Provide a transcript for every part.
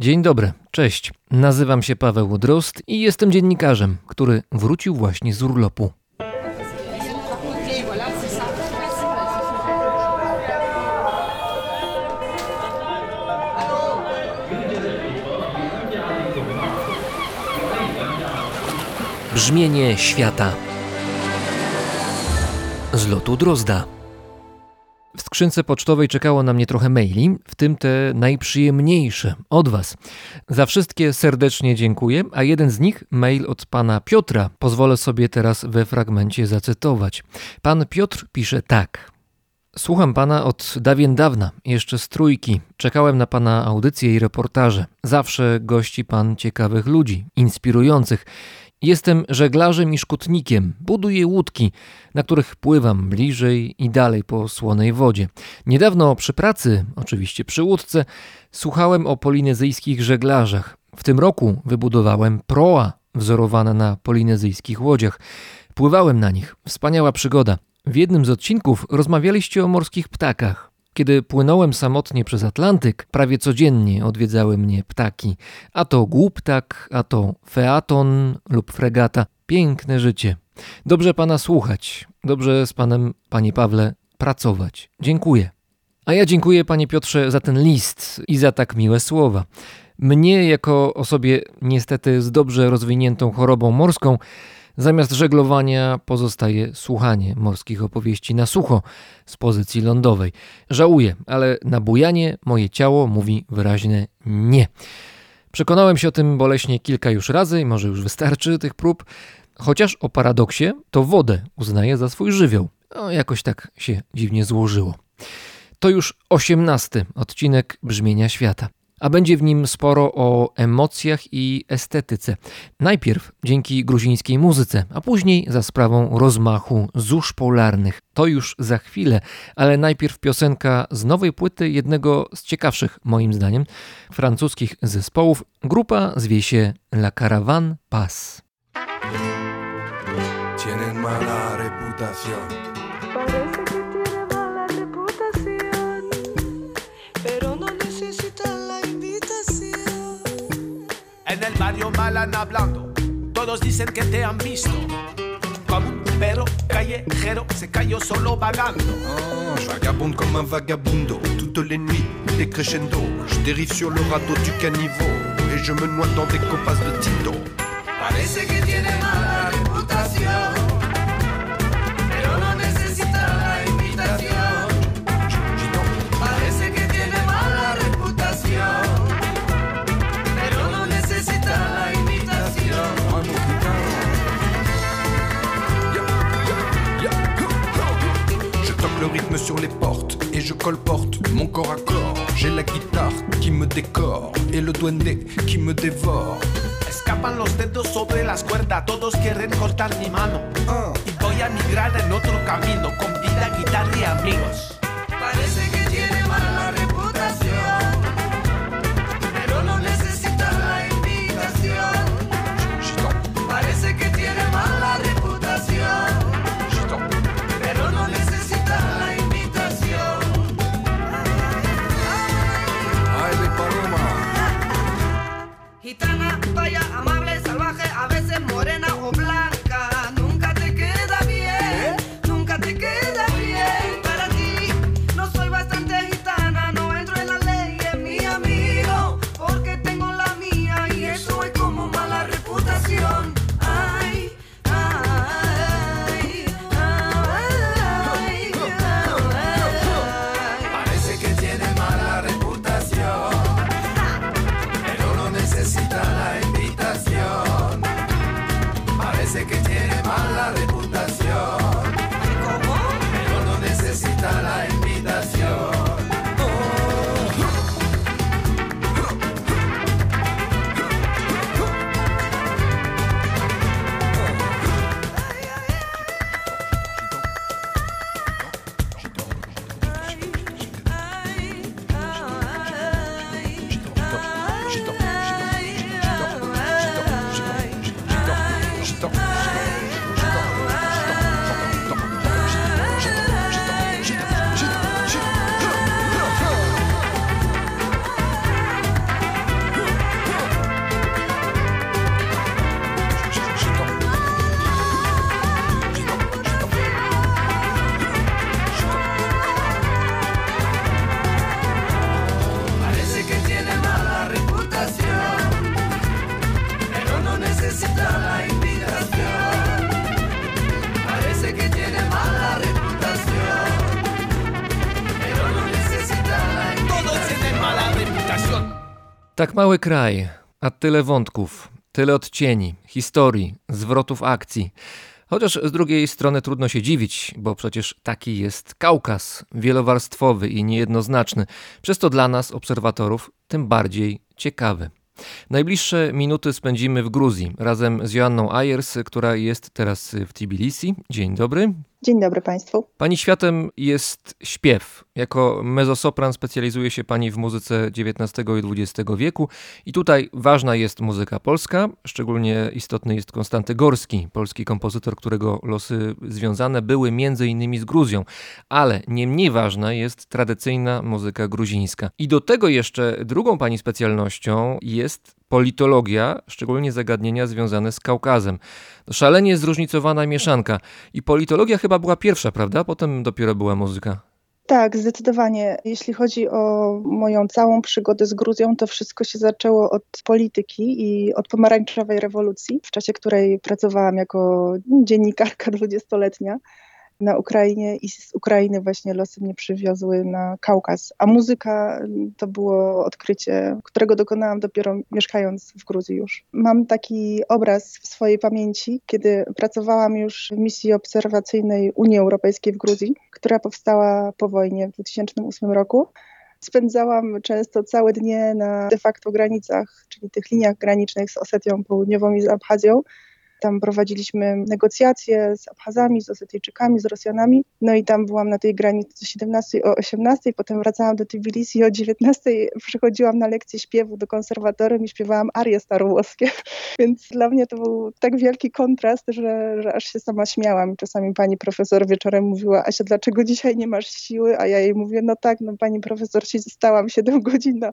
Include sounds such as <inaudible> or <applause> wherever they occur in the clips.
Dzień dobry, cześć. Nazywam się Paweł Drozd i jestem dziennikarzem, który wrócił właśnie z urlopu. Brzmienie świata z lotu Drozda. W skrzynce pocztowej czekało na mnie trochę maili, w tym te najprzyjemniejsze od Was. Za wszystkie serdecznie dziękuję, a jeden z nich, mail od pana Piotra, pozwolę sobie teraz we fragmencie zacytować. Pan Piotr pisze tak. Słucham pana od dawien dawna, jeszcze z trójki. Czekałem na pana audycje i reportaże. Zawsze gości pan ciekawych ludzi, inspirujących. Jestem żeglarzem i szkutnikiem. Buduję łódki, na których pływam bliżej i dalej po słonej wodzie. Niedawno przy pracy, oczywiście przy łódce, słuchałem o polinezyjskich żeglarzach. W tym roku wybudowałem proa wzorowane na polinezyjskich łodziach. Pływałem na nich. Wspaniała przygoda. W jednym z odcinków rozmawialiście o morskich ptakach. Kiedy płynąłem samotnie przez Atlantyk, prawie codziennie odwiedzały mnie ptaki. A to głuptak, a to featon lub fregata. Piękne życie. Dobrze pana słuchać. Dobrze z panem, panie Pawle, pracować. Dziękuję. A ja dziękuję panie Piotrze za ten list i za tak miłe słowa. Mnie, jako osobie niestety z dobrze rozwiniętą chorobą morską, Zamiast żeglowania pozostaje słuchanie morskich opowieści na sucho z pozycji lądowej. Żałuję, ale na bujanie moje ciało mówi wyraźne nie. Przekonałem się o tym boleśnie kilka już razy i może już wystarczy tych prób. Chociaż o paradoksie, to wodę uznaję za swój żywioł. No, jakoś tak się dziwnie złożyło. To już osiemnasty odcinek Brzmienia Świata a będzie w nim sporo o emocjach i estetyce. Najpierw dzięki gruzińskiej muzyce, a później za sprawą rozmachu zórz polarnych. To już za chwilę, ale najpierw piosenka z nowej płyty jednego z ciekawszych, moim zdaniem, francuskich zespołów. Grupa zwie się La Caravan Pass. Tienen mala reputación. En el barrio mal hablando, todos dicen que te han visto. Como un perro callejero, se cayó solo vagando. Oh, je vagabonde comme un vagabundo, toutes les nuits, des crescendo. Je dérive sur le radeau du caniveau, et je me noie dans des copas de Tito. Parece que tiene mala sur les portes et je colporte mon corps à corps. J'ai la guitare qui me décore et le duende qui me dévore. Escapan los dedos sobre las cuerdas, todos quieren cortar mi mano. Ah. Y voy a migrar en otro camino con vida, guitarra y amigos. Parece playa, amable, salvaje, a veces morena o Tak mały kraj, a tyle wątków, tyle odcieni, historii, zwrotów akcji. Chociaż z drugiej strony trudno się dziwić, bo przecież taki jest Kaukaz, wielowarstwowy i niejednoznaczny, przez to dla nas, obserwatorów, tym bardziej ciekawy. Najbliższe minuty spędzimy w Gruzji razem z Joanną Ayers, która jest teraz w Tbilisi. Dzień dobry. Dzień dobry Państwu. Pani światem jest śpiew. Jako mezosopran specjalizuje się Pani w muzyce XIX i XX wieku i tutaj ważna jest muzyka polska. Szczególnie istotny jest Konstanty Gorski, polski kompozytor, którego losy związane były między innymi z Gruzją. Ale nie mniej ważna jest tradycyjna muzyka gruzińska. I do tego jeszcze drugą Pani specjalnością jest politologia, szczególnie zagadnienia związane z Kaukazem. Szalenie zróżnicowana mieszanka. I politologia chyba była pierwsza, prawda? Potem dopiero była muzyka. Tak, zdecydowanie. Jeśli chodzi o moją całą przygodę z Gruzją, to wszystko się zaczęło od polityki i od pomarańczowej rewolucji, w czasie której pracowałam jako dziennikarka dwudziestoletnia na Ukrainie i z Ukrainy właśnie losy mnie przywiozły na Kaukaz. A muzyka to było odkrycie, którego dokonałam dopiero mieszkając w Gruzji już. Mam taki obraz w swojej pamięci, kiedy pracowałam już w misji obserwacyjnej Unii Europejskiej w Gruzji, która powstała po wojnie w 2008 roku. Spędzałam często całe dnie na de facto granicach, czyli tych liniach granicznych z Osetią Południową i z Abchazją tam prowadziliśmy negocjacje z Abchazami, z Osetyjczykami, z Rosjanami. No i tam byłam na tej granicy o 17, o 18, potem wracałam do Tbilisi o 19 przychodziłam na lekcję śpiewu do konserwatorem i śpiewałam arie starowłoskie. <laughs> Więc dla mnie to był tak wielki kontrast, że, że aż się sama śmiałam. Czasami pani profesor wieczorem mówiła, Asia, dlaczego dzisiaj nie masz siły? A ja jej mówię, no tak, no pani profesor, stałam 7 godzin na,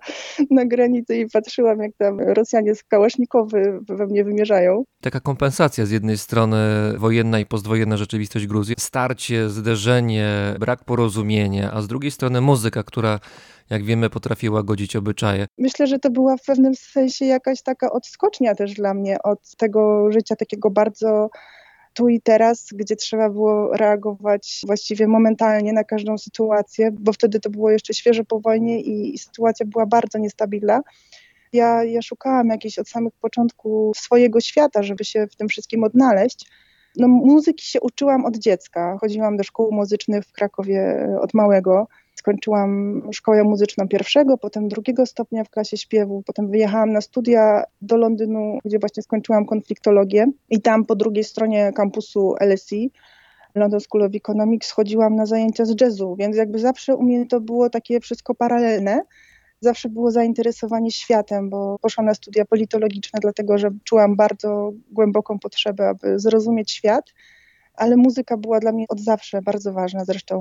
na granicy i patrzyłam, jak tam Rosjanie z Kałasznikowy we mnie wymierzają. Taka kompensacja kompensacja. Z jednej strony wojenna i postwojenna rzeczywistość Gruzji, starcie, zderzenie, brak porozumienia, a z drugiej strony muzyka, która jak wiemy, potrafiła godzić obyczaje. Myślę, że to była w pewnym sensie jakaś taka odskocznia też dla mnie od tego życia takiego bardzo tu i teraz, gdzie trzeba było reagować właściwie momentalnie na każdą sytuację, bo wtedy to było jeszcze świeże po wojnie i, sytuacja była bardzo niestabilna. Ja, ja szukałam jakiejś od samych początków swojego świata, żeby się w tym wszystkim odnaleźć. No, muzyki się uczyłam od dziecka. Chodziłam do szkół muzycznych w Krakowie e, od małego. Skończyłam szkołę muzyczną pierwszego, potem drugiego stopnia w klasie śpiewu. Potem wyjechałam na studia do Londynu, gdzie właśnie skończyłam konfliktologię. I tam po drugiej stronie kampusu LSE London School of Economics chodziłam na zajęcia z jazzu, więc jakby zawsze u mnie to było takie wszystko paralelne zawsze było zainteresowanie światem, bo poszłam na studia politologiczne, dlatego że czułam bardzo głęboką potrzebę, aby zrozumieć świat, ale muzyka była dla mnie od zawsze bardzo ważna. Zresztą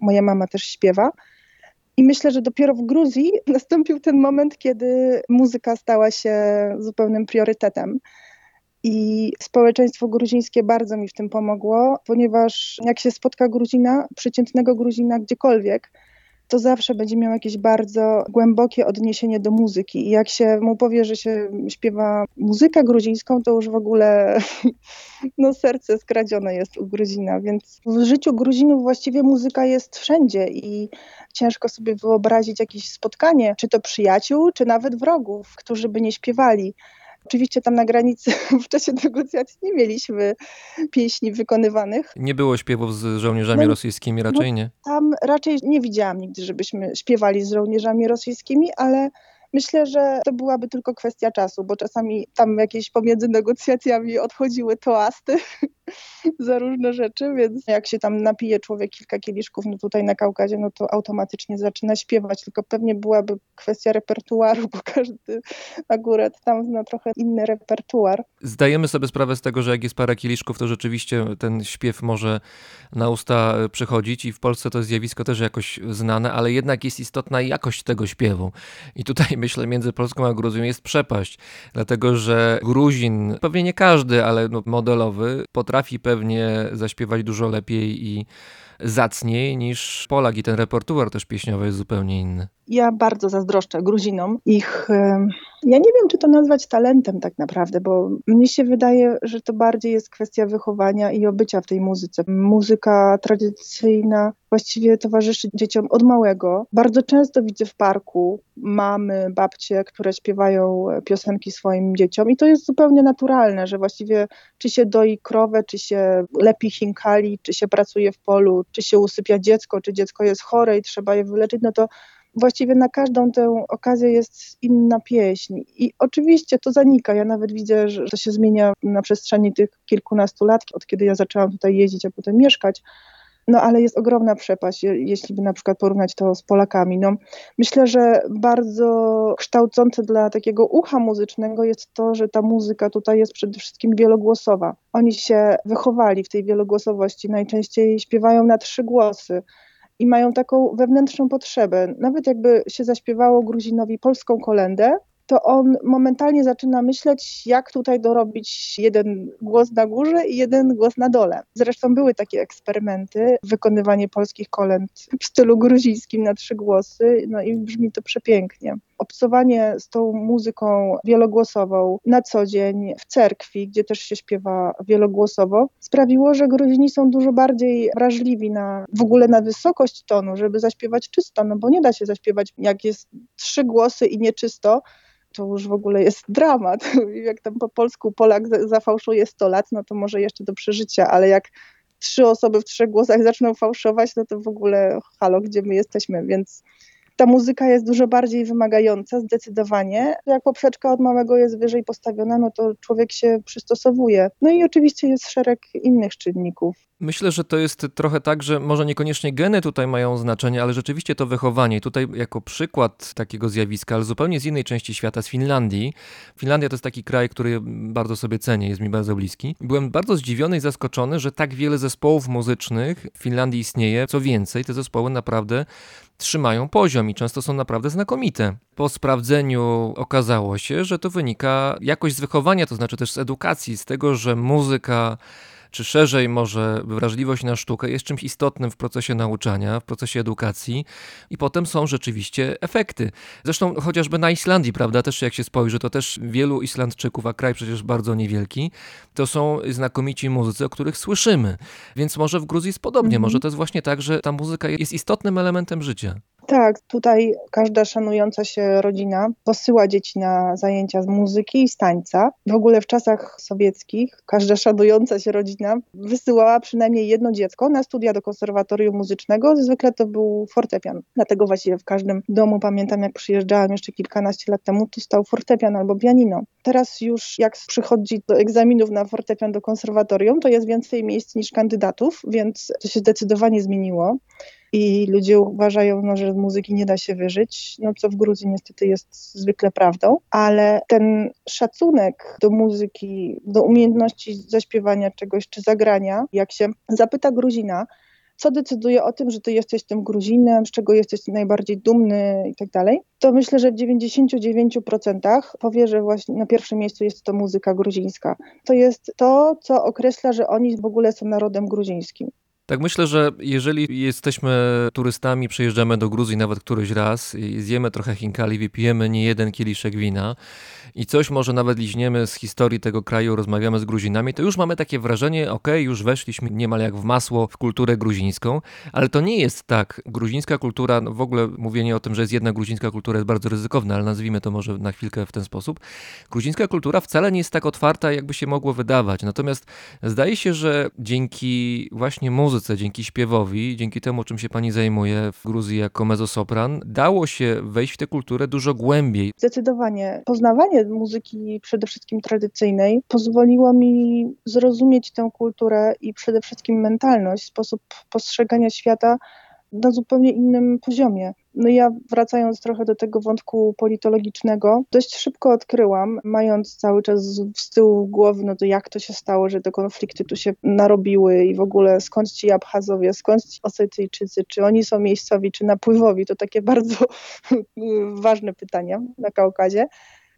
moja mama też śpiewa. I myślę, że dopiero w Gruzji <laughs> nastąpił ten moment, kiedy muzyka stała się zupełnym priorytetem. I społeczeństwo gruzińskie bardzo mi w tym pomogło, ponieważ jak się spotka Gruzina, przeciętnego Gruzina gdziekolwiek, to zawsze będzie miał jakieś bardzo głębokie odniesienie do muzyki. I jak się mu powie, że się śpiewa muzykę gruzińską, to już w ogóle <laughs> no, serce skradzione jest u Gruzina. Więc w życiu Gruzinów właściwie muzyka jest wszędzie i ciężko sobie wyobrazić jakieś spotkanie, czy to przyjaciół, czy nawet wrogów, którzy by nie śpiewali. Oczywiście tam na granicy <laughs> w czasie negocjacji nie mieliśmy pieśni wykonywanych. Nie było śpiewów z żołnierzami no, rosyjskimi, raczej no, nie? Tam raczej nie widziałam nigdy, żebyśmy śpiewali z żołnierzami rosyjskimi, ale Myślę, że to byłaby tylko kwestia czasu, bo czasami tam jakieś pomiędzy negocjacjami odchodziły toasty <laughs> <laughs> za różne rzeczy, więc jak się tam napije człowiek kilka kieliszków, no tutaj na Kaukazie, no to automatycznie zaczyna śpiewać, tylko pewnie byłaby kwestia repertuaru, <laughs> bo każdy akurat tam zna trochę inny repertuar. Zdajemy sobie sprawę z tego, że jak jest parę kieliszków, to rzeczywiście ten śpiew może na usta przychodzić i w Polsce to zjawisko też jakoś znane, ale jednak jest istotna jakość tego śpiewu. I tutaj <laughs> myślę między Polską a Gruzją jest przepaść, dlatego że Gruzin, pewnie nie każdy, ale no modelowy, potrafi pewnie zaśpiewać dużo lepiej i zacniej niż Polak i ten repertuar też pieśniowy jest zupełnie inny. Ja bardzo zazdroszczę Gruzinom ich Ja nie wiem, czy to nazwać talentem tak naprawdę, bo mnie się wydaje, że to bardziej jest kwestia wychowania i obycia w tej muzyce. Muzyka tradycyjna właściwie towarzyszy dzieciom od małego. Bardzo często widzę w parku mamy, babcie, które śpiewają piosenki swoim dzieciom i to jest zupełnie naturalne, że właściwie czy się doi krowę, czy się lepi chinkali, czy się pracuje w polu, czy się usypia dziecko, czy dziecko jest chore i trzeba je wyleczyć, no to właściwie na każdą tę okazję jest inna pieśń. I oczywiście to zanika. Ja nawet widzę, że to się zmienia na przestrzeni tych kilkunastu lat, od kiedy ja zaczęłam tutaj jeździć, a potem mieszkać. No ale jest ogromna przepaść, jeśli by na przykład porównać to z Polakami. No, myślę, że bardzo kształcące dla takiego ucha muzycznego jest to, że ta muzyka tutaj jest przede wszystkim wielogłosowa. Oni się wychowali w tej wielogłosowości, najczęściej śpiewają na trzy głosy i mają taką wewnętrzną potrzebę. Nawet jakby się zaśpiewało Gruzinowi polską kolendę, to on momentalnie zaczyna myśleć, jak tutaj dorobić jeden głos na górze i jeden głos na dole. Zresztą były takie eksperymenty, wykonywanie polskich kolęd w stylu gruzińskim na trzy głosy, no i brzmi to przepięknie. Obcowanie z tą muzyką wielogłosową na co dzień w cerkwi, gdzie też się śpiewa wielogłosowo, sprawiło, że Gruzini są dużo bardziej wrażliwi na w ogóle na wysokość tonu, żeby zaśpiewać czysto, no bo nie da się zaśpiewać jak jest trzy głosy i nieczysto, to już w ogóle jest dramat. <laughs> Jak tam po polsku Polak zafałszuje 100 lat, no to może jeszcze do przeżycia, ale jak trzy osoby w trzech głosach zaczną fałszować, no to w ogóle halo, gdzie my jesteśmy, więc ta muzyka jest dużo bardziej wymagająca, zdecydowanie. Jak poprzeczka od małego jest wyżej postawiona, no to człowiek się przystosowuje. No i oczywiście jest szereg innych czynników. Myślę, że to jest trochę tak, że może niekoniecznie geny tutaj mają znaczenie, ale rzeczywiście to wychowanie. Tutaj jako przykład takiego zjawiska, ale zupełnie z innej części świata, z Finlandii. Finlandia to jest taki kraj, który bardzo sobie cenię, jest mi bardzo bliski. Byłem bardzo zdziwiony i zaskoczony, że tak wiele zespołów muzycznych w Finlandii istnieje. Co więcej, te zespoły naprawdę trzymają poziom i często są naprawdę znakomite. Po sprawdzeniu okazało się, że to wynika jakoś z wychowania, to znaczy też z edukacji, z tego, że muzyka czy szerzej może wrażliwość na sztukę jest czymś istotnym w procesie nauczania, w procesie edukacji i potem są rzeczywiście efekty. Zresztą chociażby na Islandii, prawda, też jak się spojrzy, to też wielu Islandczyków, a kraj przecież bardzo niewielki, to są znakomici muzycy, o których słyszymy. Więc może w Gruzji jest podobnie, mhm. może to jest właśnie tak, że ta muzyka jest istotnym elementem życia. Tak, tutaj każda szanująca się rodzina posyła dzieci na zajęcia z muzyki i z tańca. W ogóle w czasach sowieckich każda szanująca się rodzina wysyłała przynajmniej jedno dziecko na studia do konserwatorium muzycznego. Zwykle to był fortepian. Dlatego właściwie w każdym domu, pamiętam jak przyjeżdżałam jeszcze kilkanaście lat temu, tu stał fortepian albo pianino. Teraz już jak przychodzi do egzaminów na fortepian do konserwatorium, to jest więcej miejsc niż kandydatów, więc to się zdecydowanie zmieniło i ludzie uważają, no, że muzyki nie da się wyżyć, no co w Gruzji niestety jest zwykle prawdą, ale ten szacunek do muzyki, do umiejętności zaśpiewania czegoś czy zagrania, jak się zapyta Gruzina, co decyduje o tym, że ty jesteś tym Gruzinem, z czego jesteś najbardziej dumny i tak dalej, to myślę, że w 99% powie, że właśnie na pierwszym miejscu jest to muzyka gruzińska. To jest to, co określa, że oni w ogóle są narodem gruzińskim. Tak myślę, że jeżeli jesteśmy turystami, przyjeżdżamy do Gruzji nawet któryś raz i zjemy trochę chinkali, wypijemy nie jeden kieliszek wina i coś może nawet liźniemy z historii tego kraju, rozmawiamy z Gruzinami, to już mamy takie wrażenie, ok, już weszliśmy niemal jak w masło w kulturę gruzińską, ale to nie jest tak. Gruzińska kultura, no w ogóle mówienie o tym, że jest jedna gruzińska kultura jest bardzo ryzykowne, ale nazwijmy to może na chwilkę w ten sposób. Gruzińska kultura wcale nie jest tak otwarta, jakby się mogło wydawać. Natomiast zdaje się, że dzięki właśnie muzyce, muzyce, dzięki śpiewowi, dzięki temu, czym się pani zajmuje w Gruzji jako mezosopran, dało się wejść w tę kulturę dużo głębiej. Zdecydowanie. Poznawanie muzyki przede wszystkim tradycyjnej pozwoliło mi zrozumieć tę kulturę i przede wszystkim mentalność, sposób postrzegania świata na zupełnie innym poziomie. No ja wracając trochę do tego wątku politologicznego, dość szybko odkryłam, mając cały czas z tyłu głowy, no to jak to się stało, że te konflikty tu się narobiły i w ogóle skąd ci Abchazowie, skąd ci Osetyjczycy, czy oni są miejscowi, czy napływowi, to takie <laughs> bardzo ważne pytania na Kaukazie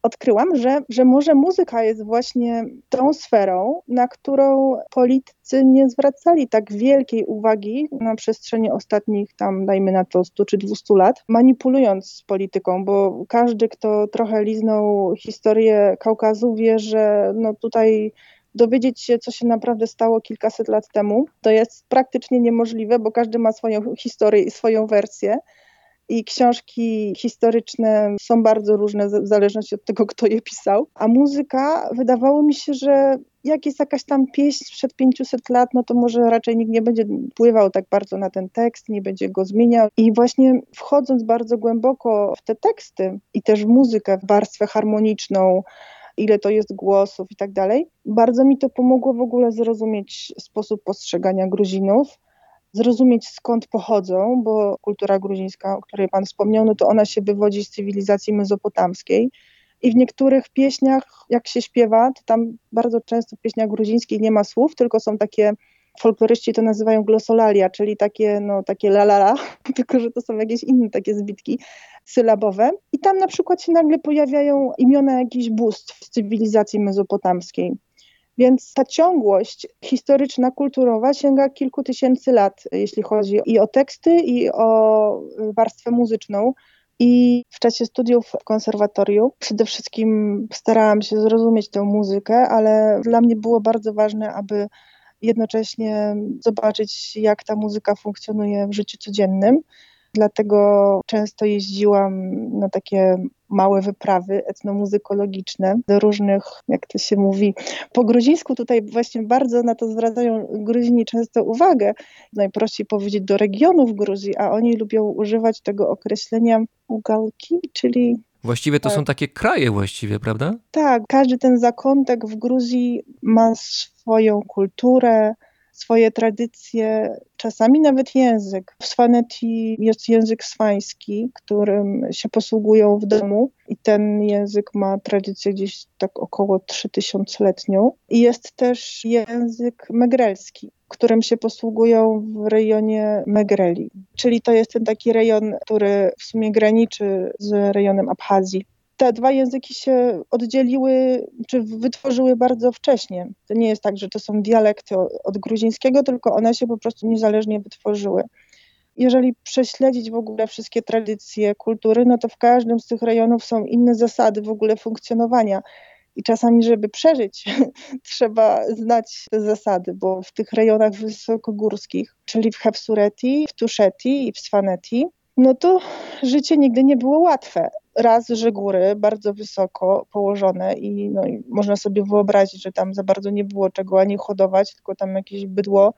odkryłam, że, że może muzyka jest właśnie tą sferą, na którą politycy nie zwracali tak wielkiej uwagi na przestrzeni ostatnich tam, dajmy na to 100 czy 200 lat, manipulując polityką, bo każdy, kto trochę liznął historię Kaukazu wie, że no tutaj dowiedzieć się, co się naprawdę stało kilkaset lat temu, to jest praktycznie niemożliwe, bo każdy ma swoją historię i swoją wersję. I książki historyczne są bardzo różne w zależności od tego, kto je pisał. A muzyka, wydawało mi się, że jak jest jakaś tam pieśń sprzed 500 lat, no to może raczej nikt nie będzie wpływał tak bardzo na ten tekst, nie będzie go zmieniał. I właśnie wchodząc bardzo głęboko w te teksty i też w muzykę, w warstwę harmoniczną, ile to jest głosów i tak dalej. Bardzo mi to pomogło w ogóle zrozumieć sposób postrzegania Gruzinów, zrozumieć skąd pochodzą, bo kultura gruzińska, o której Pan wspomniał, no to ona się wywodzi z cywilizacji mezopotamskiej. I w niektórych pieśniach, jak się śpiewa, to tam bardzo często w pieśniach gruzińskich nie ma słów, tylko są takie folkloryści to nazywają glosolalia, czyli takie, no, takie la la la, <laughs> tylko że to są jakieś inne takie zbitki sylabowe. I tam na przykład się nagle pojawiają imiona jakichś bóstw z cywilizacji mezopotamskiej. Więc ta ciągłość historyczna, kulturowa sięga kilku tysięcy lat, jeśli chodzi i o teksty, i o warstwę muzyczną. I w czasie studiów w konserwatorium przede wszystkim starałam się zrozumieć tę muzykę, ale dla mnie było bardzo ważne, aby jednocześnie zobaczyć, jak ta muzyka funkcjonuje w życiu codziennym. Dlatego często jeździłam na takie małe wyprawy etnomuzykologiczne do różnych, jak to się mówi, po gruzińsku tutaj właśnie bardzo na to zwracają Gruzini często uwagę. Najprościej powiedzieć do regionów Gruzji, a oni lubią używać tego określenia ugalki, czyli Właściwie to tak. są takie kraje właściwie, prawda? Tak, każdy ten zakątek w Gruzji ma swoją kulturę, swoje tradycje, czasami nawet język. W Swaneti jest język swański, którym się posługują w domu i ten język ma tradycję gdzieś tak około 3000-letnią. I jest też język megrelski, którym się posługują w rejonie Megreli. Czyli to jest ten taki rejon, który w sumie graniczy z rejonem Abchazji te dwa języki się oddzieliły, czy wytworzyły bardzo wcześnie. To nie jest tak, że to są dialekty od gruzińskiego, tylko one się po prostu niezależnie wytworzyły. Jeżeli prześledzić w ogóle wszystkie tradycje, kultury, no to w każdym z tych rejonów są inne zasady w ogóle funkcjonowania. I czasami, żeby przeżyć, <laughs> trzeba znać te zasady, bo w tych rejonach wysokogórskich, czyli w Hefsureti, w Tuszeti i w Svaneti, no to życie nigdy nie było łatwe. Raz, że góry bardzo wysoko położone i, no, i można sobie wyobrazić, że tam za bardzo nie było czego ani hodować, tylko tam jakieś bydło,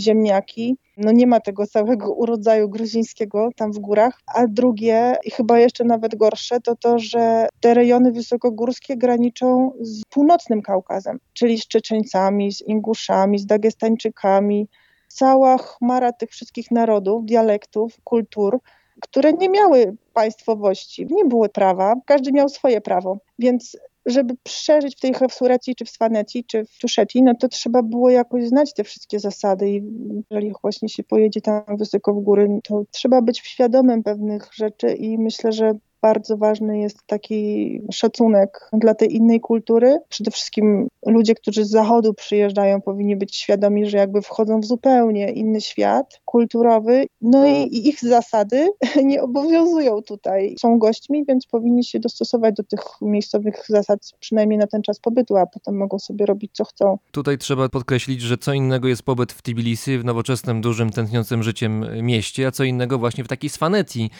ziemniaki. No nie ma tego całego <laughs> urodzaju gruzińskiego tam w górach. A drugie, i chyba jeszcze nawet gorsze, to to, że te rejony wysokogórskie graniczą z północnym Kaukazem, czyli z Czeczeńcami, z Inguszami, z Dagestańczykami. Cała chmara tych wszystkich narodów, dialektów, kultur, które nie miały państwowości, nie było prawa, każdy miał swoje prawo. Więc żeby przeżyć w tej Hefsureci, czy w Swaneti, czy w Tuszeti, no to trzeba było jakoś znać te wszystkie zasady i jeżeli właśnie się pojedzie tam wysoko w góry, to trzeba być świadomym pewnych rzeczy i myślę, że bardzo ważny jest taki szacunek dla tej innej kultury. Przede wszystkim ludzie, którzy z zachodu przyjeżdżają, powinni być świadomi, że jakby wchodzą w zupełnie inny świat kulturowy, no i, ich zasady <laughs> nie obowiązują tutaj. Są gośćmi, więc powinni się dostosować do tych miejscowych zasad, przynajmniej na ten czas pobytu, a potem mogą sobie robić co chcą. Tutaj trzeba podkreślić, że co innego jest pobyt w Tbilisi, w nowoczesnym, dużym, tętniącym życiem mieście, a co innego właśnie w takiej Swanetii,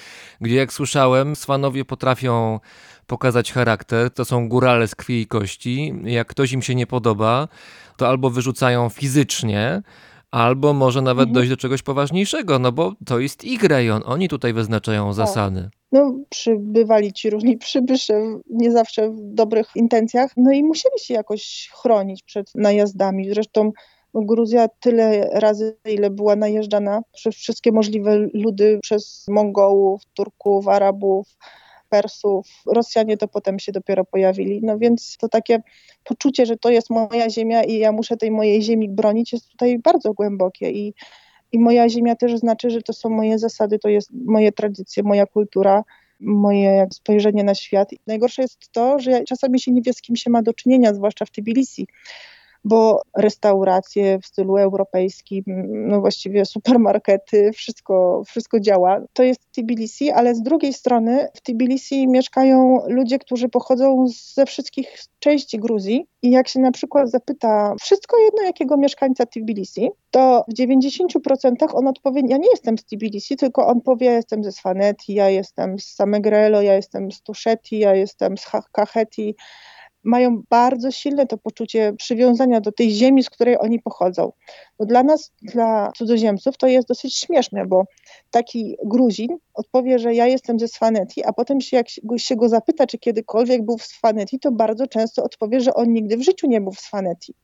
gdzie jak słyszałem, Swanowie panowie potrafią pokazać charakter, to są górale z krwi i kości. Jak ktoś im się nie podoba, to albo wyrzucają fizycznie, albo może nawet mhm. dojść do czegoś poważniejszego, no bo to jest ich rejon, oni tutaj wyznaczają tak. zasady. No, przybywali ci różni przybysze, nie zawsze w dobrych intencjach, no i musieli się jakoś chronić przed najazdami. Zresztą Gruzja tyle razy, ile była najeżdżana przez wszystkie możliwe ludy, przez Mongołów, Turków, Arabów, Persów. Rosjanie to potem się dopiero pojawili. No więc to takie poczucie, że to jest moja ziemia i ja muszę tej mojej ziemi bronić, jest tutaj bardzo głębokie. I, i moja ziemia też znaczy, że to są moje zasady, to jest moje tradycje, moja kultura. moje spojrzenie na świat. Najgorsze jest to, że czasami się nie wie, z kim się ma do czynienia, zwłaszcza w Tbilisi bo restauracje w stylu europejskim, no właściwie supermarkety, wszystko, wszystko działa. To jest Tbilisi, ale z drugiej strony w Tbilisi mieszkają ludzie, którzy pochodzą ze wszystkich części Gruzji i jak się na przykład zapyta wszystko jedno jakiego mieszkańca Tbilisi, to w 90% on odpowie, ja nie jestem z Tbilisi, tylko on powie, ja jestem ze Sfaneti, ja jestem z Samegrelo, ja jestem z Tuszeti, ja jestem z Kacheti, mają bardzo silne to poczucie przywiązania do tej ziemi, z której oni pochodzą. No dla nas, dla cudzoziemców, to jest dosyć śmieszne, bo taki Gruzin odpowie, że ja jestem ze Sfaneti, a potem się, jak się go zapyta, czy kiedykolwiek był w Sfaneti, to bardzo często odpowie, że on nigdy w życiu nie był w Sfaneti.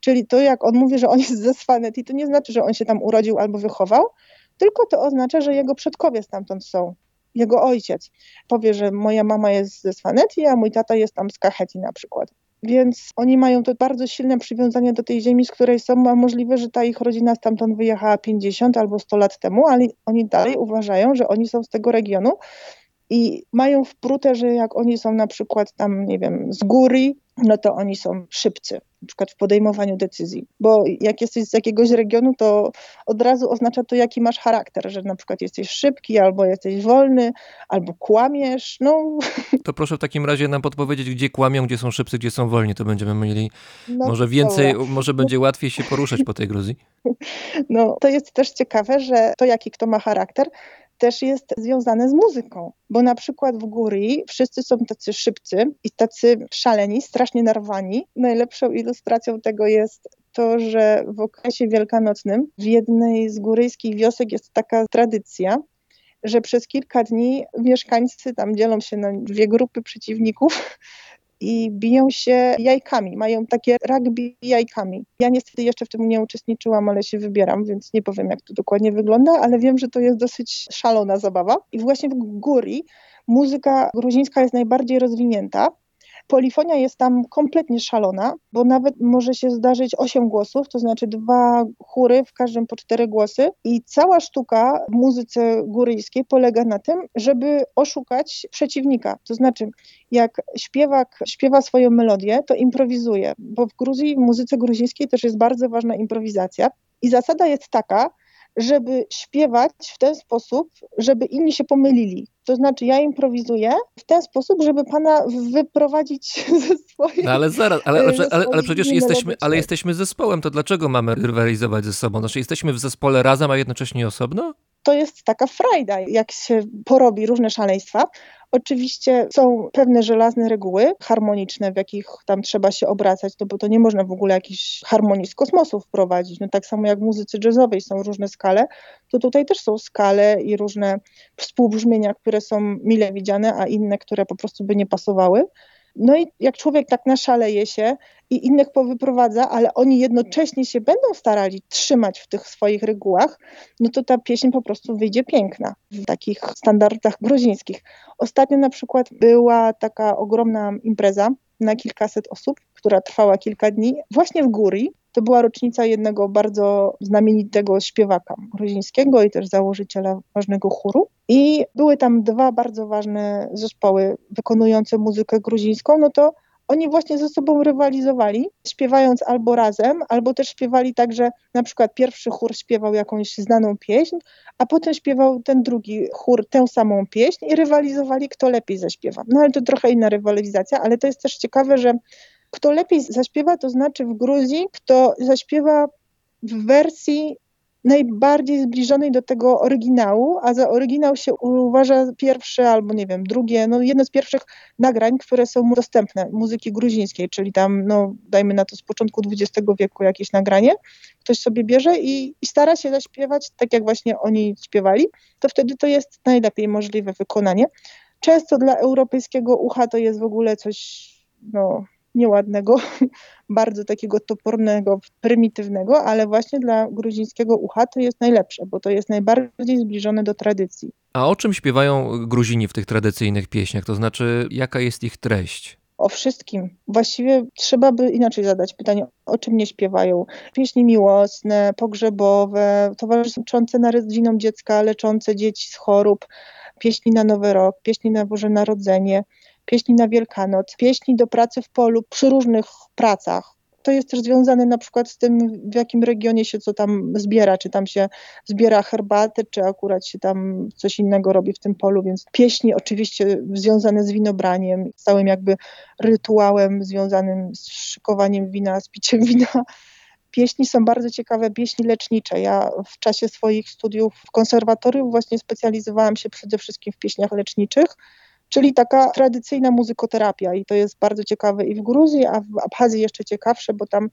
Czyli to, jak on mówi, że on jest ze Sfaneti, to nie znaczy, że on się tam urodził albo wychował, tylko to oznacza, że jego przodkowie stamtąd są jego ojciec powie, że moja mama jest ze Swaneti, a mój tata jest tam z Kaheti na przykład. Więc oni mają to bardzo silne przywiązanie do tej ziemi, z której są, a możliwe, że ta ich rodzina stamtąd wyjechała 50 albo 100 lat temu, ale oni dalej uważają, że oni są z tego regionu i mają wprute, że jak oni są na przykład tam, nie wiem, z góry, no to oni są szybcy, na przykład w podejmowaniu decyzji. Bo jak jesteś z jakiegoś regionu, to od razu oznacza to, jaki masz charakter, że na przykład jesteś szybki, albo jesteś wolny, albo kłamiesz. No. To proszę w takim razie nam podpowiedzieć, gdzie kłamią, gdzie są szybcy, gdzie są wolni. To będziemy mieli no, może więcej, dobra. może będzie łatwiej się poruszać po tej Gruzji. No, to jest też ciekawe, że to jaki kto ma charakter, też jest związane z muzyką, bo na przykład w góry wszyscy są tacy szybcy i tacy szaleni, strasznie narwani. Najlepszą ilustracją tego jest to, że w okresie wielkanocnym w jednej z góryjskich wiosek jest taka tradycja, że przez kilka dni mieszkańcy tam dzielą się na dwie grupy przeciwników i biją się jajkami. Mają takie rugby jajkami. Ja niestety jeszcze w tym nie uczestniczyłam, ale się wybieram, więc nie powiem, jak to dokładnie wygląda, ale wiem, że to jest dosyć szalona zabawa. I właśnie w Góri muzyka gruzińska jest najbardziej rozwinięta polifonia jest tam kompletnie szalona, bo nawet może się zdarzyć 8 głosów, to znaczy dwa chóry, w każdym po cztery głosy i cała sztuka w muzyce góryjskiej polega na tym, żeby oszukać przeciwnika. To znaczy, jak śpiewak śpiewa swoją melodię, to improwizuje, bo w Gruzji, w muzyce gruzińskiej też jest bardzo ważna improwizacja i zasada jest taka, żeby śpiewać w ten sposób, żeby inni się pomylili. To znaczy, ja improwizuję w ten sposób, żeby pana wyprowadzić <laughs> ze swoich. No ale zaraz, ale, ale, ale, ale przecież jesteśmy, ale jesteśmy zespołem, to dlaczego mamy rywalizować ze sobą? Znaczy, jesteśmy w zespole razem, a jednocześnie osobno? To jest taka frajda, jak się porobi różne szaleństwa. Oczywiście są pewne żelazne reguły harmoniczne, w jakich tam trzeba się obracać, no bo to nie można w ogóle jakichś harmonii z kosmosu wprowadzić. No tak samo jak w muzyce jazzowej są różne skale, to tutaj też są skale i różne współbrzmienia, które są mile widziane, a inne, które po prostu by nie pasowały. No i jak człowiek tak naszaleje się i innych powyprowadza, ale oni jednocześnie się będą starali trzymać w tych swoich regułach, no to ta pieśń po prostu wyjdzie piękna w takich standardach gruzińskich. Ostatnio na przykład była taka ogromna impreza na kilkaset osób, która trwała kilka dni, właśnie w Góry. To była rocznica jednego bardzo znamienitego śpiewaka gruzińskiego i też założyciela ważnego chóru. I były tam dwa bardzo ważne zespoły wykonujące muzykę gruzińską, no to oni właśnie ze sobą rywalizowali, śpiewając albo razem, albo też śpiewali tak, że na przykład pierwszy chór śpiewał jakąś znaną pieśń, a potem śpiewał ten drugi chór tę samą pieśń i rywalizowali, kto lepiej zaśpiewa. No ale to trochę inna rywalizacja, ale to jest też ciekawe, że kto lepiej zaśpiewa, to znaczy w Gruzji, kto zaśpiewa w wersji najbardziej zbliżonej do tego oryginału, a za oryginał się uważa pierwsze albo nie wiem, drugie, no jedno z pierwszych nagrań, które są dostępne muzyki gruzińskiej, czyli tam, no dajmy na to z początku XX wieku jakieś nagranie, ktoś sobie bierze i, i stara się zaśpiewać tak, jak właśnie oni śpiewali, to wtedy to jest najlepiej możliwe wykonanie. Często dla europejskiego ucha to jest w ogóle coś, no nieładnego, <laughs> bardzo takiego topornego, prymitywnego, ale właśnie dla gruzińskiego ucha to jest najlepsze, bo to jest najbardziej zbliżone do tradycji. A o czym śpiewają Gruzini w tych tradycyjnych pieśniach? To znaczy, jaka jest ich treść? o wszystkim. Właściwie trzeba by inaczej zadać pytanie, o czym nie śpiewają. Pieśni miłosne, pogrzebowe, towarzyszące narodzinom dziecka, leczące dzieci z chorób, pieśni na Nowy Rok, pieśni na Boże Narodzenie, pieśni na Wielkanoc, pieśni do pracy w polu przy różnych pracach. To jest też związane na przykład z tym, w jakim regionie się co tam zbiera, czy tam się zbiera herbatę, czy akurat się tam coś innego robi w tym polu, więc pieśni oczywiście związane z winobraniem, z całym jakby rytuałem związanym z szykowaniem wina, z piciem wina. Pieśni są bardzo ciekawe, pieśni lecznicze. Ja w czasie swoich studiów w konserwatorium właśnie specjalizowałam się przede wszystkim w pieśniach leczniczych czyli taka tradycyjna muzykoterapia i to jest bardzo ciekawe i w Gruzji, a w Abchazji jeszcze ciekawsze, bo tam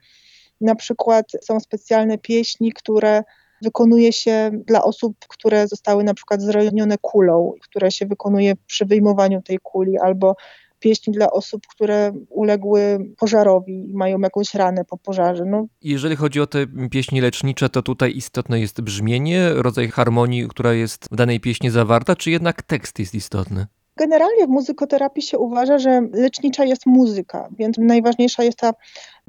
na przykład są specjalne pieśni, które wykonuje się dla osób, które zostały na przykład zranione kulą, które się wykonuje przy wyjmowaniu tej kuli, albo pieśni dla osób, które uległy pożarowi i mają jakąś ranę po pożarze. No. Jeżeli chodzi o te pieśni lecznicze, to tutaj istotne jest brzmienie, rodzaj harmonii, która jest w danej pieśni zawarta, czy jednak tekst jest istotny? Generalnie w muzykoterapii się uważa, że lecznicza jest muzyka, więc najważniejsza jest ta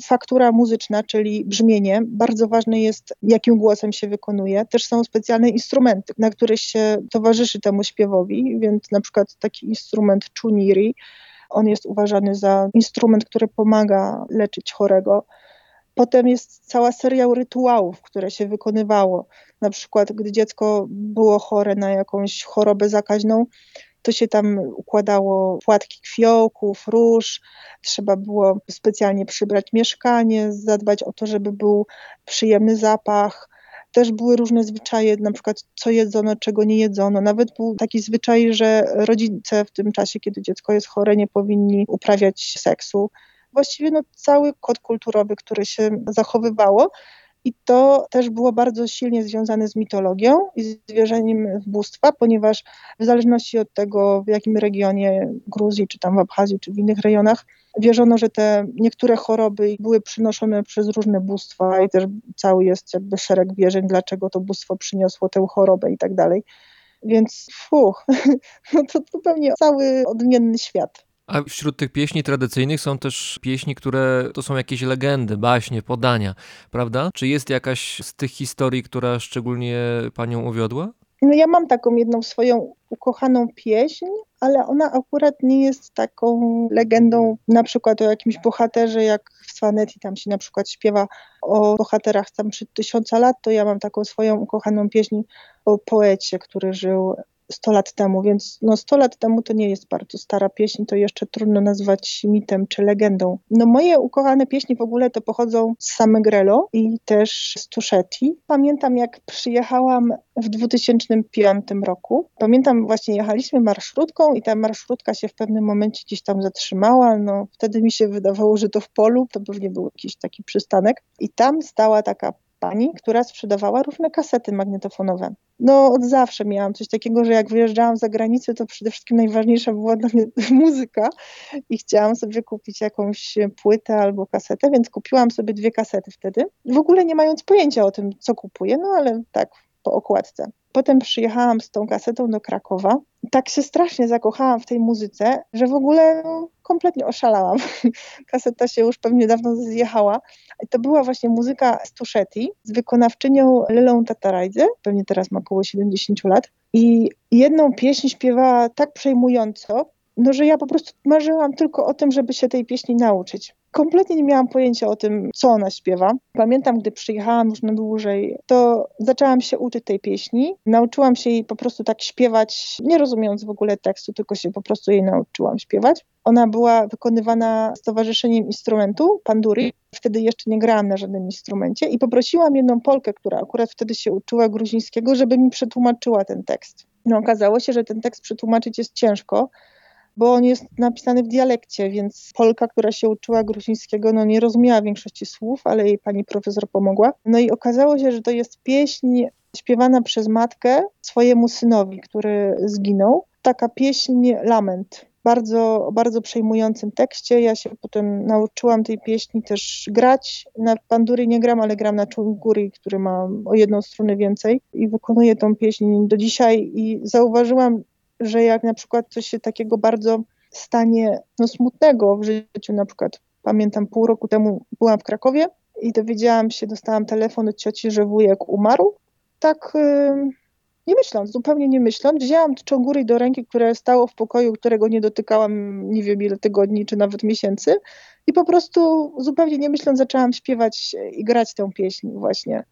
faktura muzyczna, czyli brzmienie. Bardzo ważne jest, jakim głosem się wykonuje. Też są specjalne instrumenty, na których się towarzyszy temu śpiewowi, więc na przykład taki instrument chuniri, on jest uważany za instrument, który pomaga leczyć chorego. Potem jest cała seria rytuałów, które się wykonywało. Na przykład, gdy dziecko było chore na jakąś chorobę zakaźną, to się tam układało płatki kwiołków, róż, trzeba było specjalnie przybrać mieszkanie, zadbać o to, żeby był przyjemny zapach. Też były różne zwyczaje, na przykład co jedzono, czego nie jedzono. Nawet był taki zwyczaj, że rodzice w tym czasie, kiedy dziecko jest chore, nie powinni uprawiać seksu. Właściwie no, cały kod kulturowy, który się zachowywało. I to też było bardzo silnie związane z mitologią i z wierzeniem bóstwa, ponieważ w zależności od tego, w jakim regionie Gruzji, czy tam w Abchazji, czy w innych rejonach, wierzono, że te niektóre choroby były przynoszone przez różne bóstwa i też cały jest jakby szereg wierzeń, dlaczego to bóstwo przyniosło tę chorobę i tak dalej. Więc fuch, <laughs> no to zupełnie cały odmienny świat. A wśród tych pieśni tradycyjnych są też pieśni, które to są jakieś legendy, baśnie, podania, prawda? Czy jest jakaś z tych historii, która szczególnie panią uwiodła? No ja mam taką jedną swoją ukochaną pieśń, ale ona akurat nie jest taką legendą na przykład o jakimś bohaterze, jak w Swanetti tam się na przykład śpiewa o bohaterach tam przed tysiąca lat, to ja mam taką swoją ukochaną pieśń o poecie, który żył 100 lat temu, więc no 100 lat temu to nie jest bardzo stara pieśń, to jeszcze trudno nazwać mitem czy legendą. No moje ukochane pieśni w ogóle to pochodzą z Samegrelo i też z Tuszetti. Pamiętam jak przyjechałam w 2005 roku. Pamiętam właśnie jechaliśmy marszrutką i ta marszrutka się w pewnym momencie gdzieś tam zatrzymała. No wtedy mi się wydawało, że to w polu, to pewnie był jakiś taki przystanek i tam stała taka pani, która sprzedawała różne kasety magnetofonowe. No od zawsze miałam coś takiego, że jak wyjeżdżałam za granicę, to przede wszystkim najważniejsza była dla mnie <laughs> muzyka i chciałam sobie kupić jakąś płytę albo kasetę, więc kupiłam sobie dwie kasety wtedy, w ogóle nie mając pojęcia o tym, co kupuję, no ale tak po okładce. Potem przyjechałam z tą kasetą do Krakowa. Tak się strasznie zakochałam w tej muzyce, że w ogóle no, kompletnie oszalałam. <laughs> Kaseta się już pewnie dawno zjechała. To była właśnie muzyka z z wykonawczynią Lelą Tatarajdze, pewnie teraz ma około 70 lat. I jedną pieśń śpiewała tak przejmująco, no, że ja po prostu marzyłam tylko o tym, żeby się tej pieśni nauczyć. Kompletnie nie miałam pojęcia o tym, co ona śpiewa. Pamiętam, gdy przyjechałam już na dłużej, to zaczęłam się uczyć tej pieśni. Nauczyłam się jej po prostu tak śpiewać, nie rozumiejąc w ogóle tekstu, tylko się po prostu jej nauczyłam śpiewać. Ona była wykonywana z Towarzyszeniem Instrumentu Panduri. Wtedy jeszcze nie grałam na żadnym instrumencie i poprosiłam jedną Polkę, która akurat wtedy się uczyła gruzińskiego, żeby mi przetłumaczyła ten tekst. No okazało się, że ten tekst przetłumaczyć jest ciężko, bo on jest napisany w dialekcie, więc Polka, która się uczyła gruzińskiego, no nie rozumiała większości słów, ale jej pani profesor pomogła. No i okazało się, że to jest pieśń śpiewana przez matkę swojemu synowi, który zginął. Taka pieśń lament, bardzo, bardzo przejmującym tekście. Ja się potem nauczyłam tej pieśni też grać. Na pandury nie gram, ale gram na czunguri, który ma o jedną strunę więcej i wykonuję tą pieśń do dzisiaj i zauważyłam, że jak na przykład coś się takiego bardzo stanie no, smutnego w życiu, na przykład pamiętam pół roku temu byłam w Krakowie i dowiedziałam się, dostałam telefon od cioci, że wujek umarł. Tak yy, nie myśląc, zupełnie nie myśląc, wzięłam czongury do ręki, które stało w pokoju, którego nie dotykałam nie wiem ile tygodni czy nawet miesięcy i po prostu zupełnie nie myśląc zaczęłam śpiewać i grać tę pieśń właśnie.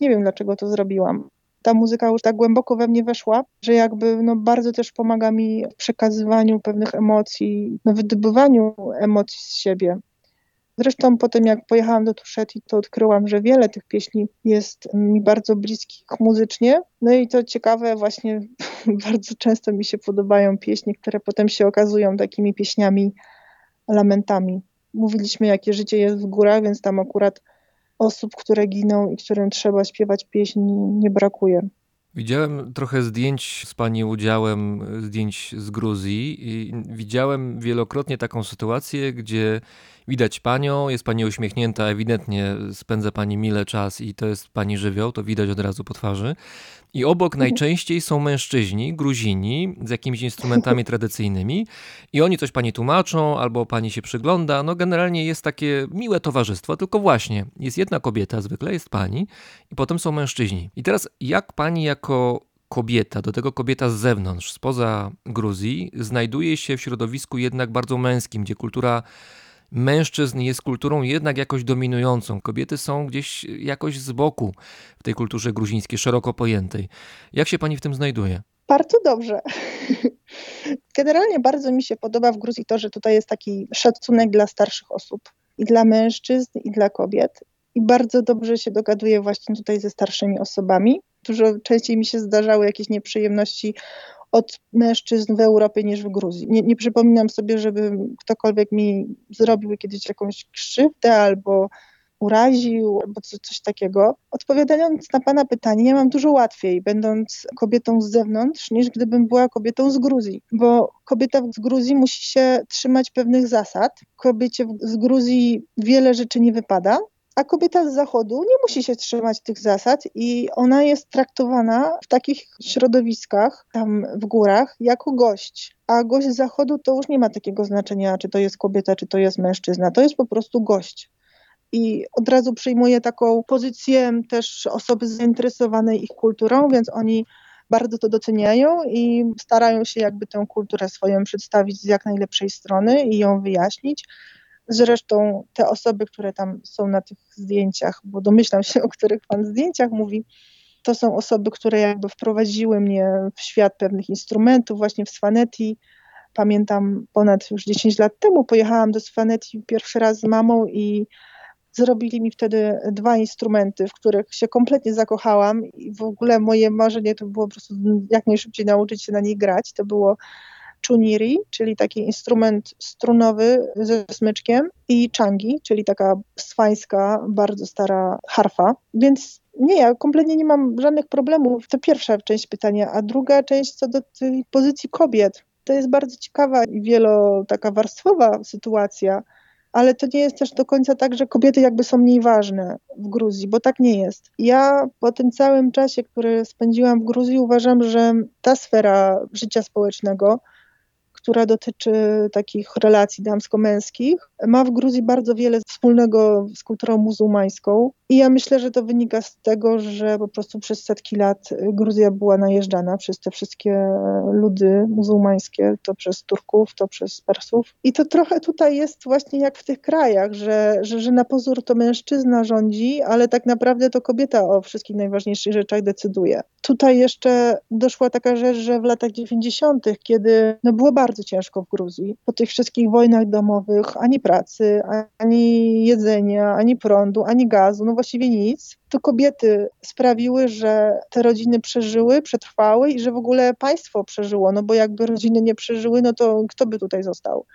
Nie wiem dlaczego to zrobiłam. Ta muzyka już tak głęboko we mnie weszła, że jakby no, bardzo też pomaga mi w przekazywaniu pewnych emocji, no, wydobywaniu emocji z siebie. Zresztą potem jak pojechałam do Tuszetti, to odkryłam, że wiele tych pieśni jest mi bardzo bliskich muzycznie. No i to ciekawe, właśnie <laughs> bardzo często mi się podobają pieśni, które potem się okazują takimi pieśniami, lamentami. Mówiliśmy, jakie życie jest w górach, więc tam akurat osób, które giną i którym trzeba śpiewać pieśń, nie brakuje. Widziałem trochę zdjęć z Pani udziałem, zdjęć z Gruzji i widziałem wielokrotnie taką sytuację, gdzie widać Panią, jest Pani uśmiechnięta, ewidentnie spędza Pani mile czas i to jest Pani żywioł, to widać od razu po twarzy. I obok mhm. najczęściej są mężczyźni, Gruzini, z jakimiś instrumentami <laughs> tradycyjnymi i oni coś pani tłumaczą albo pani się przygląda. No generalnie jest takie miłe towarzystwo, tylko właśnie jest jedna kobieta, zwykle jest pani i potem są mężczyźni. I teraz jak pani jako kobieta, do tego kobieta z zewnątrz, spoza Gruzji, znajduje się w środowisku jednak bardzo męskim, gdzie kultura mężczyzn jest kulturą jednak jakoś dominującą. Kobiety są gdzieś jakoś z boku w tej kulturze gruzińskiej, szeroko pojętej. Jak się pani w tym znajduje? Bardzo dobrze. <laughs> Generalnie bardzo mi się podoba w Gruzji to, że tutaj jest taki szacunek dla starszych osób i dla mężczyzn, i dla kobiet. I bardzo dobrze się dogaduję właśnie tutaj ze starszymi osobami. Dużo częściej mi się zdarzały jakieś nieprzyjemności od mężczyzn w Europie niż w Gruzji. Nie, nie przypominam sobie, żeby ktokolwiek mi zrobił kiedyś jakąś krzywdę albo uraził, albo coś takiego. Odpowiadając na Pana pytanie, ja mam dużo łatwiej, będąc kobietą z zewnątrz, niż gdybym była kobietą z Gruzji, bo kobieta z Gruzji musi się trzymać pewnych zasad. Kobiecie z Gruzji wiele rzeczy nie wypada, a kobieta z zachodu nie musi się trzymać tych zasad i ona jest traktowana w takich środowiskach, tam w górach, jako gość. A gość z zachodu to już nie ma takiego znaczenia, czy to jest kobieta, czy to jest mężczyzna. To jest po prostu gość. I od razu przyjmuje taką pozycję też osoby zainteresowanej ich kulturą, więc oni bardzo to doceniają i starają się jakby tę kulturę swoją przedstawić z jak najlepszej strony i ją wyjaśnić. Zresztą te osoby, które tam są na tych zdjęciach, bo domyślam się, o których Pan zdjęciach mówi, to są osoby, które jakby wprowadziły mnie w świat pewnych instrumentów, właśnie w Swanetti. Pamiętam ponad już 10 lat temu pojechałam do Swanetti pierwszy raz z mamą i zrobili mi wtedy dwa instrumenty, w których się kompletnie zakochałam i w ogóle moje marzenie to było po prostu jak najszybciej nauczyć się na nich grać. To było chuniri, czyli taki instrument strunowy ze smyczkiem i changi, czyli taka swańska, bardzo stara harfa. Więc nie, ja kompletnie nie mam żadnych problemów. To pierwsza część pytania, a druga część co do tej pozycji kobiet. To jest bardzo ciekawa i wielo taka warstwowa sytuacja, ale to nie jest też do końca tak, że kobiety jakby są mniej ważne w Gruzji, bo tak nie jest. Ja po tym całym czasie, który spędziłam w Gruzji, uważam, że ta sfera życia społecznego która dotyczy takich relacji damsko-męskich, ma w Gruzji bardzo wiele wspólnego z kulturą muzułmańską. I ja myślę, że to wynika z tego, że po prostu przez setki lat Gruzja była najeżdżana przez te wszystkie ludy muzułmańskie, to przez Turków, to przez Persów. I to trochę tutaj jest właśnie jak w tych krajach, że, że, że na pozór to mężczyzna rządzi, ale tak naprawdę to kobieta o wszystkich najważniejszych rzeczach decyduje. Tutaj jeszcze doszła taka rzecz, że w latach 90., kiedy no było bardzo ciężko w Gruzji, po tych wszystkich wojnach domowych, ani pracy, ani jedzenia, ani prądu, ani gazu, no właściwie nic, to kobiety sprawiły, że te rodziny przeżyły, przetrwały i że w ogóle państwo przeżyło, no bo jakby rodziny nie przeżyły, no to kto by tutaj został?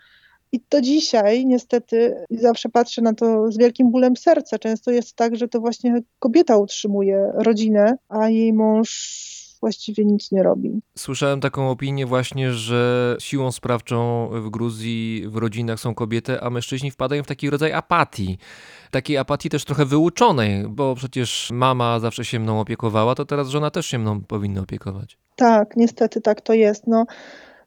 I to dzisiaj niestety zawsze patrzę na to z wielkim bólem serca. Często jest tak, że to właśnie kobieta utrzymuje rodzinę, a jej mąż właściwie nic nie robi. Słyszałem taką opinię właśnie, że siłą sprawczą w Gruzji w rodzinach są kobiety, a mężczyźni wpadają w taki rodzaj apatii. Takiej apatii też trochę wyuczonej, bo przecież mama zawsze się mną opiekowała, to teraz żona też się mną powinna opiekować. Tak, niestety tak to jest. No,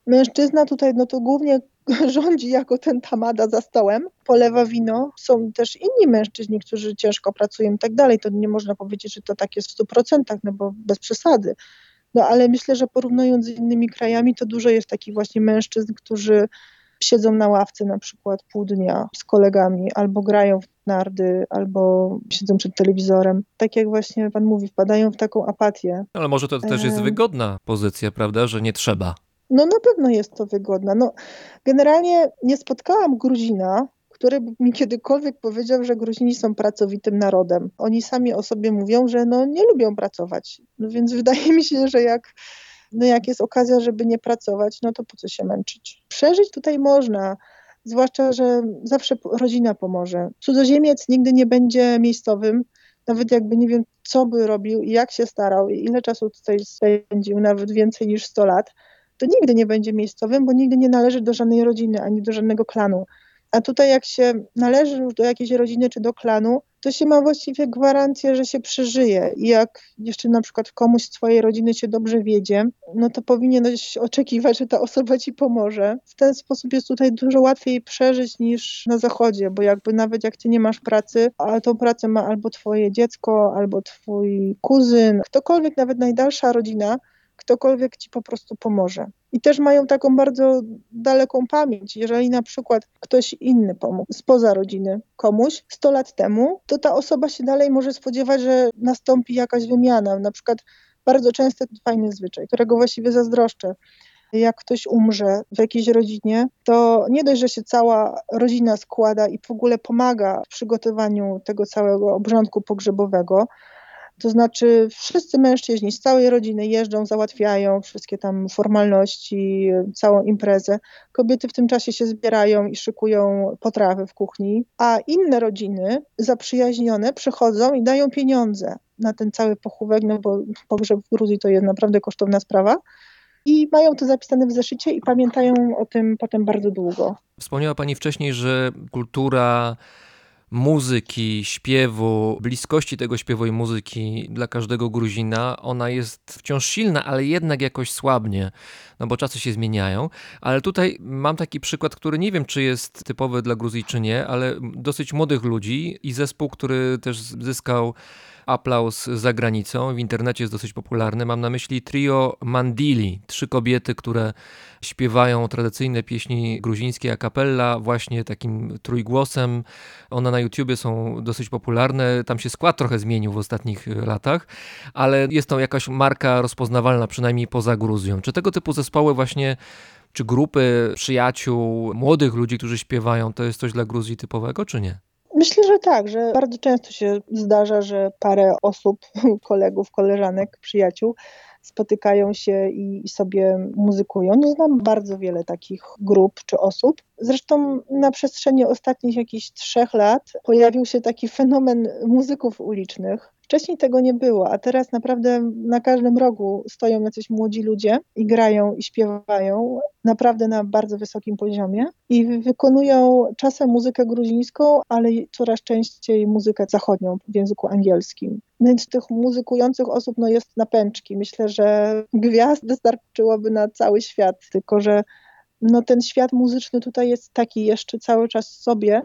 mężczyzna tutaj, no to głównie <laughs> rządzi jako ten tamada za stołem, polewa wino. Są też inni mężczyźni, którzy ciężko pracują i tak dalej. To nie można powiedzieć, że to tak jest w 100%, no bo bez przesady. No ale myślę, że porównując z innymi krajami, to dużo jest takich właśnie mężczyzn, którzy siedzą na ławce na przykład pół dnia z kolegami, albo grają w nardy, albo siedzą przed telewizorem. Tak jak właśnie pan mówi, wpadają w taką apatię. Ale może to też jest wygodna pozycja, prawda, że nie trzeba. No na pewno jest to wygodna. No, generalnie nie spotkałam Gruzina, który mi kiedykolwiek powiedział, że Gruzini są pracowitym narodem. Oni sami o sobie mówią, że no, nie lubią pracować. No więc <laughs> wydaje mi się, że jak, no jak jest okazja, żeby nie pracować, no to po co się męczyć? Przeżyć tutaj można, zwłaszcza, że zawsze rodzina pomoże. Cudzoziemiec nigdy nie będzie miejscowym, nawet jakby nie wiem, co by robił i jak się starał, i ile czasu tutaj spędził, nawet więcej niż 100 lat, to nigdy nie będzie miejscowym, bo nigdy nie należy do żadnej rodziny ani do żadnego klanu. A tutaj jak się należy już do jakiejś rodziny czy do klanu, to się ma właściwie gwarancję, że się przeżyje. I jak jeszcze na przykład komuś z twojej rodziny się dobrze wiedzie, no to powinieneś oczekiwać, że ta osoba ci pomoże. W ten sposób jest tutaj dużo łatwiej przeżyć niż na zachodzie, bo jakby nawet jak ty nie masz pracy, a tą pracę ma albo twoje dziecko, albo twój kuzyn, ktokolwiek, nawet najdalsza rodzina, ktokolwiek ci po prostu pomoże. I też mają taką bardzo daleką pamięć. Jeżeli na przykład ktoś inny pomógł spoza rodziny komuś 100 lat temu, to ta osoba się dalej może spodziewać, że nastąpi jakaś wymiana. Na przykład bardzo często fajny zwyczaj, którego właściwie zazdroszczę. Jak ktoś umrze w jakiejś rodzinie, to nie dość, że się cała rodzina składa i w ogóle pomaga w przygotowaniu tego całego obrządku pogrzebowego, to znaczy wszyscy mężczyźni z całej rodziny jeżdżą, załatwiają wszystkie tam formalności, całą imprezę. Kobiety w tym czasie się zbierają i szykują potrawy w kuchni, a inne rodziny zaprzyjaźnione przychodzą i dają pieniądze na ten cały pochówek, no bo pogrzeb w Gruzji to jest naprawdę kosztowna sprawa. I mają to zapisane w zeszycie i pamiętają o tym potem bardzo długo. Wspomniała Pani wcześniej, że kultura muzyki, śpiewu, bliskości tego śpiewu i muzyki dla każdego Gruzina, ona jest wciąż silna, ale jednak jakoś słabnie, no bo czasy się zmieniają. Ale tutaj mam taki przykład, który nie wiem, czy jest typowy dla Gruzji, czy nie, ale dosyć młodych ludzi i zespół, który też zyskał aplauz za granicą. W internecie jest dosyć popularny. Mam na myśli trio Mandili. Trzy kobiety, które śpiewają tradycyjne pieśni gruzińskie a capella właśnie takim trójgłosem. One na YouTubie są dosyć popularne. Tam się skład trochę zmienił w ostatnich latach, ale jest to jakaś marka rozpoznawalna, przynajmniej poza Gruzją. Czy tego typu zespoły właśnie czy grupy przyjaciół, młodych ludzi, którzy śpiewają, to jest coś dla Gruzji typowego, czy nie? Myślę, że tak, że bardzo często się zdarza, że parę osób, <laughs> kolegów, koleżanek, przyjaciół spotykają się i, sobie muzykują. No, znam bardzo wiele takich grup czy osób. Zresztą na przestrzeni ostatnich jakichś trzech lat pojawił się taki fenomen muzyków ulicznych. Wcześniej tego nie było, a teraz naprawdę na każdym rogu stoją jacyś młodzi ludzie i grają i śpiewają naprawdę na bardzo wysokim poziomie i wykonują czasem muzykę gruzińską, ale coraz częściej muzykę zachodnią w języku angielskim. Więc tych muzykujących osób no, jest na pęczki. Myślę, że gwiazd wystarczyłoby na cały świat, tylko że no, ten świat muzyczny tutaj jest taki jeszcze cały czas sobie,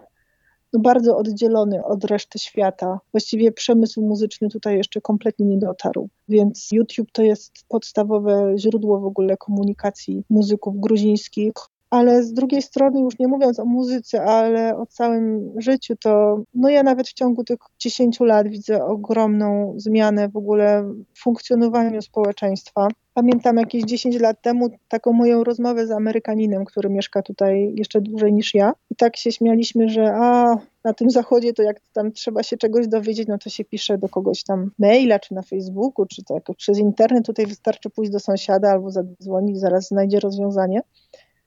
bardzo oddzielony od reszty świata. Właściwie przemysł muzyczny tutaj jeszcze kompletnie nie dotarł. Więc YouTube to jest podstawowe źródło w ogóle komunikacji muzyków gruzińskich ale z drugiej strony, już nie mówiąc o muzyce, ale o całym życiu, to no ja nawet w ciągu tych 10 lat widzę ogromną zmianę w ogóle w funkcjonowaniu społeczeństwa. Pamiętam jakieś 10 lat temu taką moją rozmowę z Amerykaninem, który mieszka tutaj jeszcze dłużej niż ja. I tak się śmialiśmy, że a na tym zachodzie to jak tam trzeba się czegoś dowiedzieć, no to się pisze do kogoś tam maila, czy na Facebooku, czy tak przez internet. Tutaj wystarczy pójść do sąsiada albo zadzwonić, zaraz znajdzie rozwiązanie.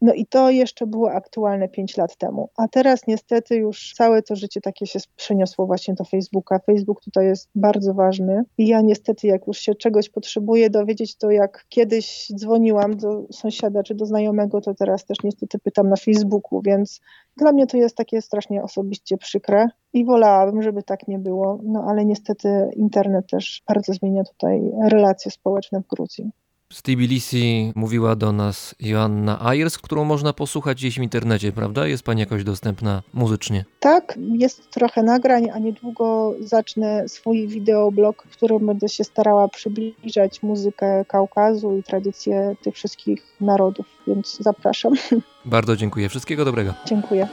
No i to jeszcze było aktualne 5 lat temu. A teraz niestety już całe to życie takie się przeniosło właśnie do Facebooka. Facebook tutaj jest bardzo ważny i ja niestety jak już się czegoś potrzebuję dowiedzieć, to jak kiedyś dzwoniłam do sąsiada czy do znajomego, to teraz też niestety pytam na Facebooku, więc dla mnie to jest takie strasznie osobiście przykre i wolałabym, żeby tak nie było, no ale niestety internet też bardzo zmienia tutaj relacje społeczne w Gruzji. Z Tbilisi mówiła do nas Joanna Ayers, którą można posłuchać gdzieś w internecie, prawda? Jest pani jakoś dostępna muzycznie? Tak, jest trochę nagrań, a niedługo zacznę swój wideoblog, w którym będę się starała przybliżać muzykę Kaukazu i tradycje tych wszystkich narodów, więc zapraszam. <laughs> Bardzo dziękuję. Wszystkiego dobrego. Dziękuję.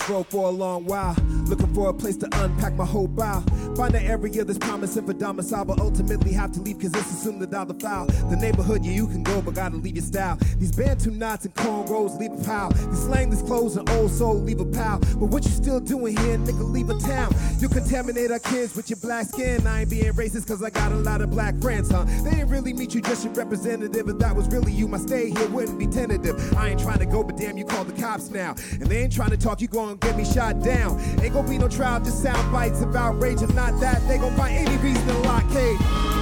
This road for a long while, looking for a place to unpack my whole bow. Find an area that's promising for domicile, but ultimately have to leave cause it's assumed that I'll defile. The neighborhood, yeah, you can go, but gotta leave your style. These bantu knots and cornrows, leave a pile. These slang, these clothes, and old soul, leave a pile. But what you still doing here, nigga, leave a town. You contaminate our kids with your black skin. I ain't being racist cause I got a lot of black friends, huh? They didn't really meet you, just your representative. If that was really you, my stay here wouldn't be tentative. I ain't trying to go, but damn, you call the cops now. And they ain't trying to talk, you gon' get me shot down. Ain't gonna be no trial, just sound bites of outrage. If not that, they gon' find any reason to lock cage.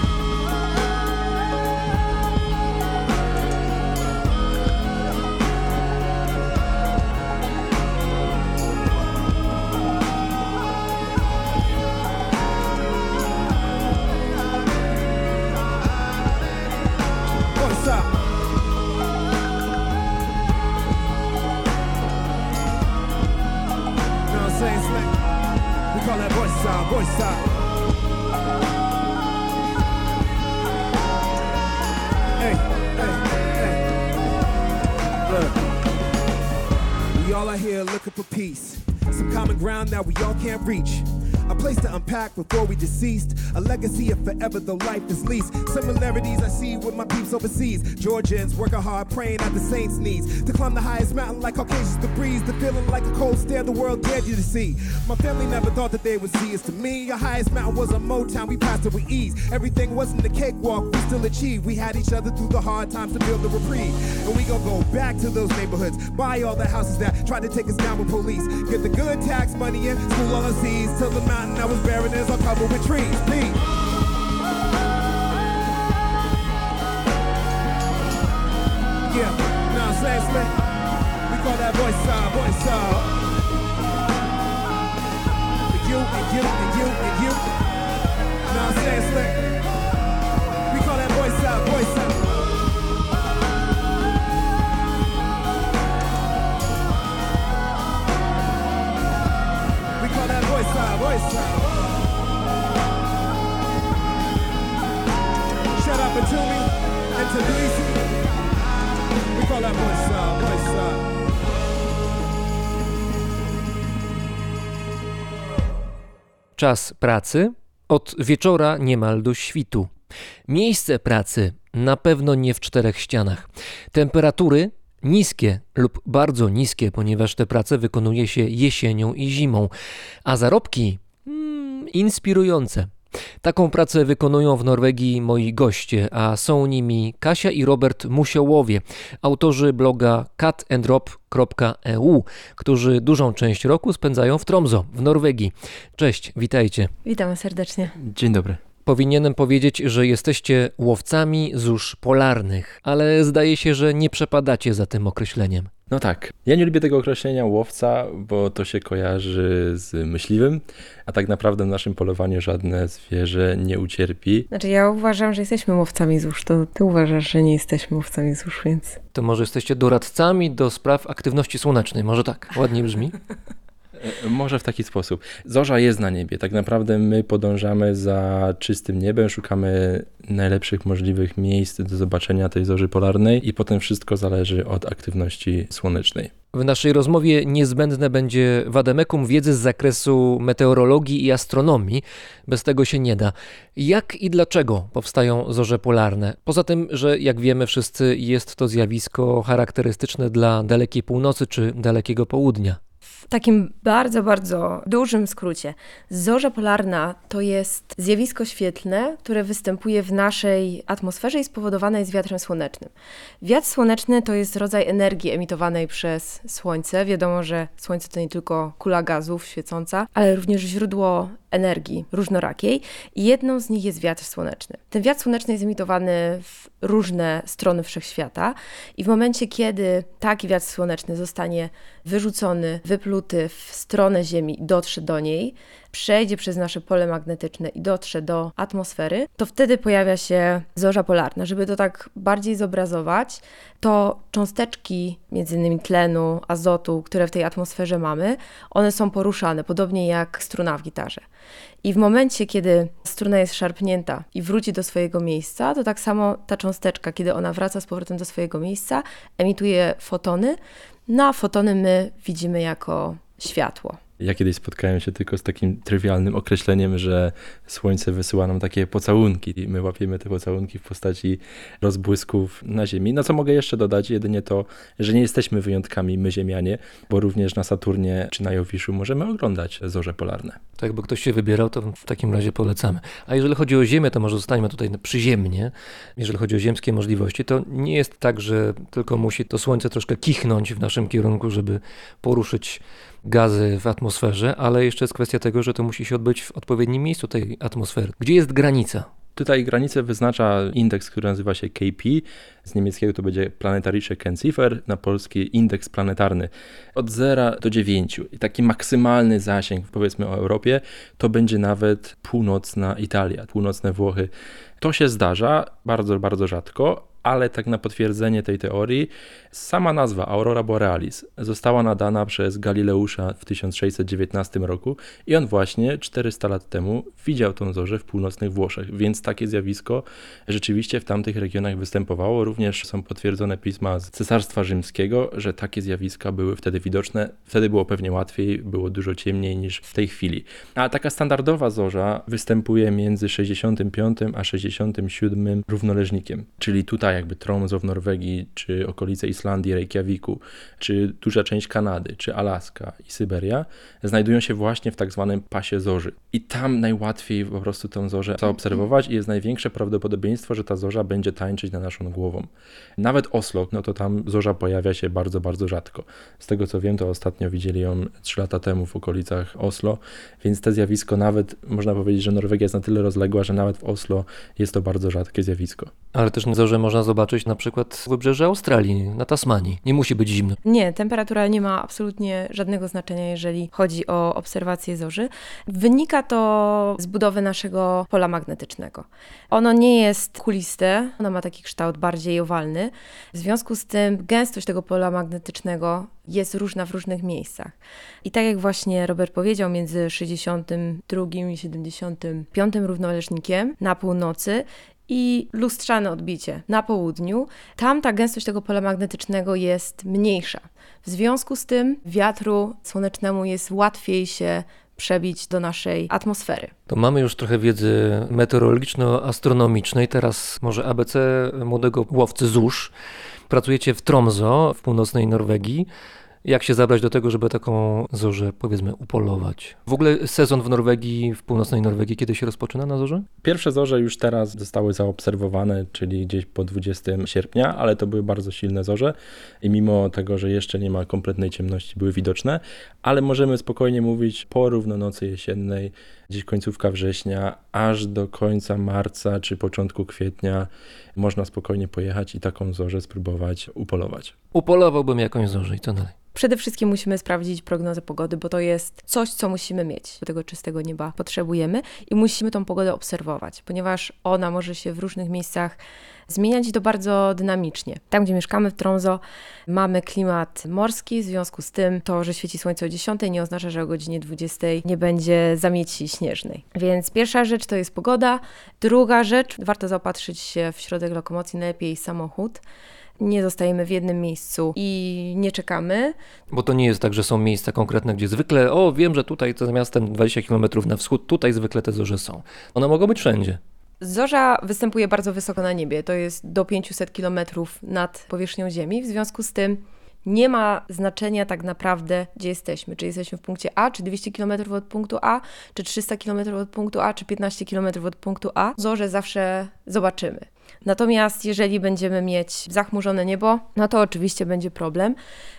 now we all can't reach. A place to unpack before we deceased. A legacy of forever, though life is least. Similarities I see with my peeps overseas. Georgians working hard, praying at the saints' knees. To climb the highest mountain like Caucasus the breeze. The feeling like a cold stare the world dared you to see. My family never thought that they would see us. To me, our highest mountain was a Motown. We passed it with ease. Everything wasn't a cakewalk, we still achieved. We had each other through the hard times to build a reprieve. And we gon' go back to those neighborhoods. Buy all the houses that tried to take us down with police. Get the good tax money in, school all the seas. Till the mountain mountain I was buried is all covered with trees. Yeah, now we call that voice side, voice side. And you, and you, and you, and you. Now seriously, we call that voice side, voice side. Sound. Shout out and. We call that. Czas pracy od wieczora niemal do świtu. Miejsce pracy na pewno nie w czterech ścianach. Temperatury niskie lub bardzo niskie, ponieważ te prace wykonuje się jesienią i zimą, a zarobki inspirujące. Taką pracę wykonują w Norwegii moi goście, a są nimi Kasia i Robert Musiołowie, autorzy bloga catandrop.eu, którzy dużą część roku spędzają w Tromso w Norwegii. Cześć, witajcie. Witamy serdecznie. Dzień dobry. Powinienem powiedzieć, że jesteście łowcami zórz polarnych, ale zdaje się, że nie przepadacie za tym określeniem. No tak, ja nie lubię tego określenia łowca, bo to się kojarzy z myśliwym, a tak naprawdę w naszym polowaniu żadne zwierzę nie ucierpi. Znaczy ja uważam, że jesteśmy łowcami zórz, to ty uważasz, że nie jesteśmy łowcami zórz, więc... To może jesteście doradcami do spraw aktywności słonecznej, może tak, ładnie brzmi. <laughs> E, Może w taki sposób. Zorza jest na niebie. Tak naprawdę my podążamy za czystym niebem, szukamy najlepszych możliwych miejsc do zobaczenia tej zorzy polarnej i potem wszystko zależy od aktywności słonecznej. W naszej rozmowie niezbędne będzie wademekum wiedzy z zakresu meteorologii i astronomii. Bez tego się nie da. Jak i dlaczego powstają zorze polarne? Poza tym, że jak wiemy wszyscy jest to zjawisko charakterystyczne dla dalekiej północy czy dalekiego południa. W takim bardzo, bardzo dużym skrócie, zorza polarna to jest zjawisko świetlne, które występuje w naszej atmosferze i spowodowane jest wiatrem słonecznym. Wiatr słoneczny to jest rodzaj energii emitowanej przez Słońce. Wiadomo, że Słońce to nie tylko kula gazów świecąca, ale również źródło energii różnorakiej i jedną z nich jest wiatr słoneczny. Ten wiatr słoneczny jest emitowany w różne strony wszechświata i w momencie, kiedy taki wiatr słoneczny zostanie wyrzucony, wypluty w stronę Ziemi i dotrze do niej, przejdzie przez nasze pole magnetyczne i dotrze do atmosfery, to wtedy pojawia się zorza polarna. Żeby to tak bardziej zobrazować, to cząsteczki między innymi tlenu, azotu, które w tej atmosferze mamy, one są poruszane, podobnie jak struna w gitarze. I w momencie, kiedy struna jest szarpnięta i wróci do swojego miejsca, to tak samo ta cząsteczka, kiedy ona wraca z powrotem do swojego miejsca, emituje fotony, no a fotony my widzimy jako światło. Ja kiedyś spotkałem się tylko z takim trywialnym określeniem, że słońce wysyła nam takie pocałunki i my łapiemy te pocałunki w postaci rozbłysków na Ziemi. No co mogę jeszcze dodać? Jedynie to, że nie jesteśmy wyjątkami my Ziemianie, bo również na Saturnie czy na Jowiszu możemy oglądać zorze polarne. To jakby ktoś się wybierał, to w takim razie polecamy. A jeżeli chodzi o Ziemię, to może zostańmy tutaj przyziemnie. Jeżeli chodzi o ziemskie możliwości, to nie jest tak, że tylko musi to Słońce troszkę kichnąć w naszym kierunku, żeby poruszyć gazy w atmosferze, ale jeszcze jest kwestia tego, że to musi się odbyć w odpowiednim miejscu tej atmosfery. Gdzie jest granica? Tutaj granicę wyznacza indeks, który nazywa się KP. Z niemieckiego to będzie Planetarische Kennziffer, na polski indeks planetarny. Od 0 do 9. I taki maksymalny zasięg, powiedzmy o Europie, to będzie nawet północna Italia, północne Włochy. To się zdarza bardzo, bardzo rzadko, ale tak na potwierdzenie tej teorii, sama nazwa Aurora Borealis została nadana przez Galileusza w 1619 roku i on właśnie 400 lat temu widział tą zorzę w północnych Włoszech, więc takie zjawisko rzeczywiście w tamtych regionach występowało. Również są potwierdzone pisma z Cesarstwa Rzymskiego, że takie zjawiska były wtedy widoczne. Wtedy było pewnie łatwiej, było dużo ciemniej niż w tej chwili. A taka standardowa zorza występuje między 65 a 67 równoleżnikiem, czyli tutaj jakby Tromso w Norwegii, czy okolice Islandii, Reykjaviku, czy duża część Kanady, czy Alaska i Syberia, znajdują się właśnie w tak zwanym pasie zorzy. I tam najłatwiej po prostu tę zorzę zaobserwować i jest największe prawdopodobieństwo, że ta zorza będzie tańczyć na naszą głową. Nawet Oslo, no to tam zorza pojawia się bardzo, bardzo rzadko. Z tego co wiem, to ostatnio widzieli ją 3 lata temu w okolicach Oslo, więc to zjawisko nawet, można powiedzieć, że Norwegia jest na tyle rozległa, że nawet w Oslo jest to bardzo rzadkie zjawisko. Ale też zorze można zobaczyć na przykład wybrzeże Australii, na Tasmanii. Nie musi być zimno. Nie, temperatura nie ma absolutnie żadnego znaczenia, jeżeli chodzi o obserwację zorzy. Wynika to z budowy naszego pola magnetycznego. Ono nie jest kuliste, ono ma taki kształt bardziej owalny. W związku z tym gęstość tego pola magnetycznego jest różna w różnych miejscach. I tak jak właśnie Robert powiedział, między 62 i 75 równoleżnikiem na północy i lustrzane odbicie na południu, tam ta gęstość tego pola magnetycznego jest mniejsza. W związku z tym wiatru słonecznemu jest łatwiej się przebić do naszej atmosfery. To mamy już trochę wiedzy meteorologiczno-astronomicznej. Teraz może ABC młodego łowcy ZUSZ. Pracujecie w Tromso w północnej Norwegii jak się zabrać do tego, żeby taką zorzę, powiedzmy, upolować. W ogóle sezon w Norwegii, w północnej Norwegii, kiedy się rozpoczyna na zorze? Pierwsze zorze już teraz zostały zaobserwowane, czyli gdzieś po 20 sierpnia, ale to były bardzo silne zorze i mimo tego, że jeszcze nie ma kompletnej ciemności, były widoczne, ale możemy spokojnie mówić po równonocy jesiennej, gdzieś końcówka września, aż do końca marca czy początku kwietnia można spokojnie pojechać i taką zorzę spróbować upolować. Upolowałbym jakąś zorzę i co dalej? Przede wszystkim musimy sprawdzić prognozę pogody, bo to jest coś, co musimy mieć. Do tego czystego nieba potrzebujemy i musimy tą pogodę obserwować, ponieważ ona może się w różnych miejscach zmieniać i to bardzo dynamicznie. Tam, gdzie mieszkamy w Tromso, mamy klimat morski, w związku z tym to, że świeci słońce o 10 nie oznacza, że o godzinie 20 nie będzie zamiecić śnieżnej. Więc pierwsza rzecz to jest pogoda. Druga rzecz, warto zaopatrzyć się w środek lokomocji, najlepiej samochód nie zostajemy w jednym miejscu i nie czekamy. Bo to nie jest tak, że są miejsca konkretne, gdzie zwykle, o wiem, że tutaj to za miastem 20 km na wschód, tutaj zwykle te zorze są. One mogą być wszędzie. Zorza występuje bardzo wysoko na niebie, to jest do 500 km nad powierzchnią Ziemi, w związku z tym nie ma znaczenia tak naprawdę, gdzie jesteśmy. Czy jesteśmy w punkcie A, czy 200 km od punktu A, czy 300 km od punktu A, czy 15 km od punktu A. Zorze zawsze zobaczymy. Natomiast jeżeli będziemy mieć zachmurzone niebo, no to oczywiście będzie problem.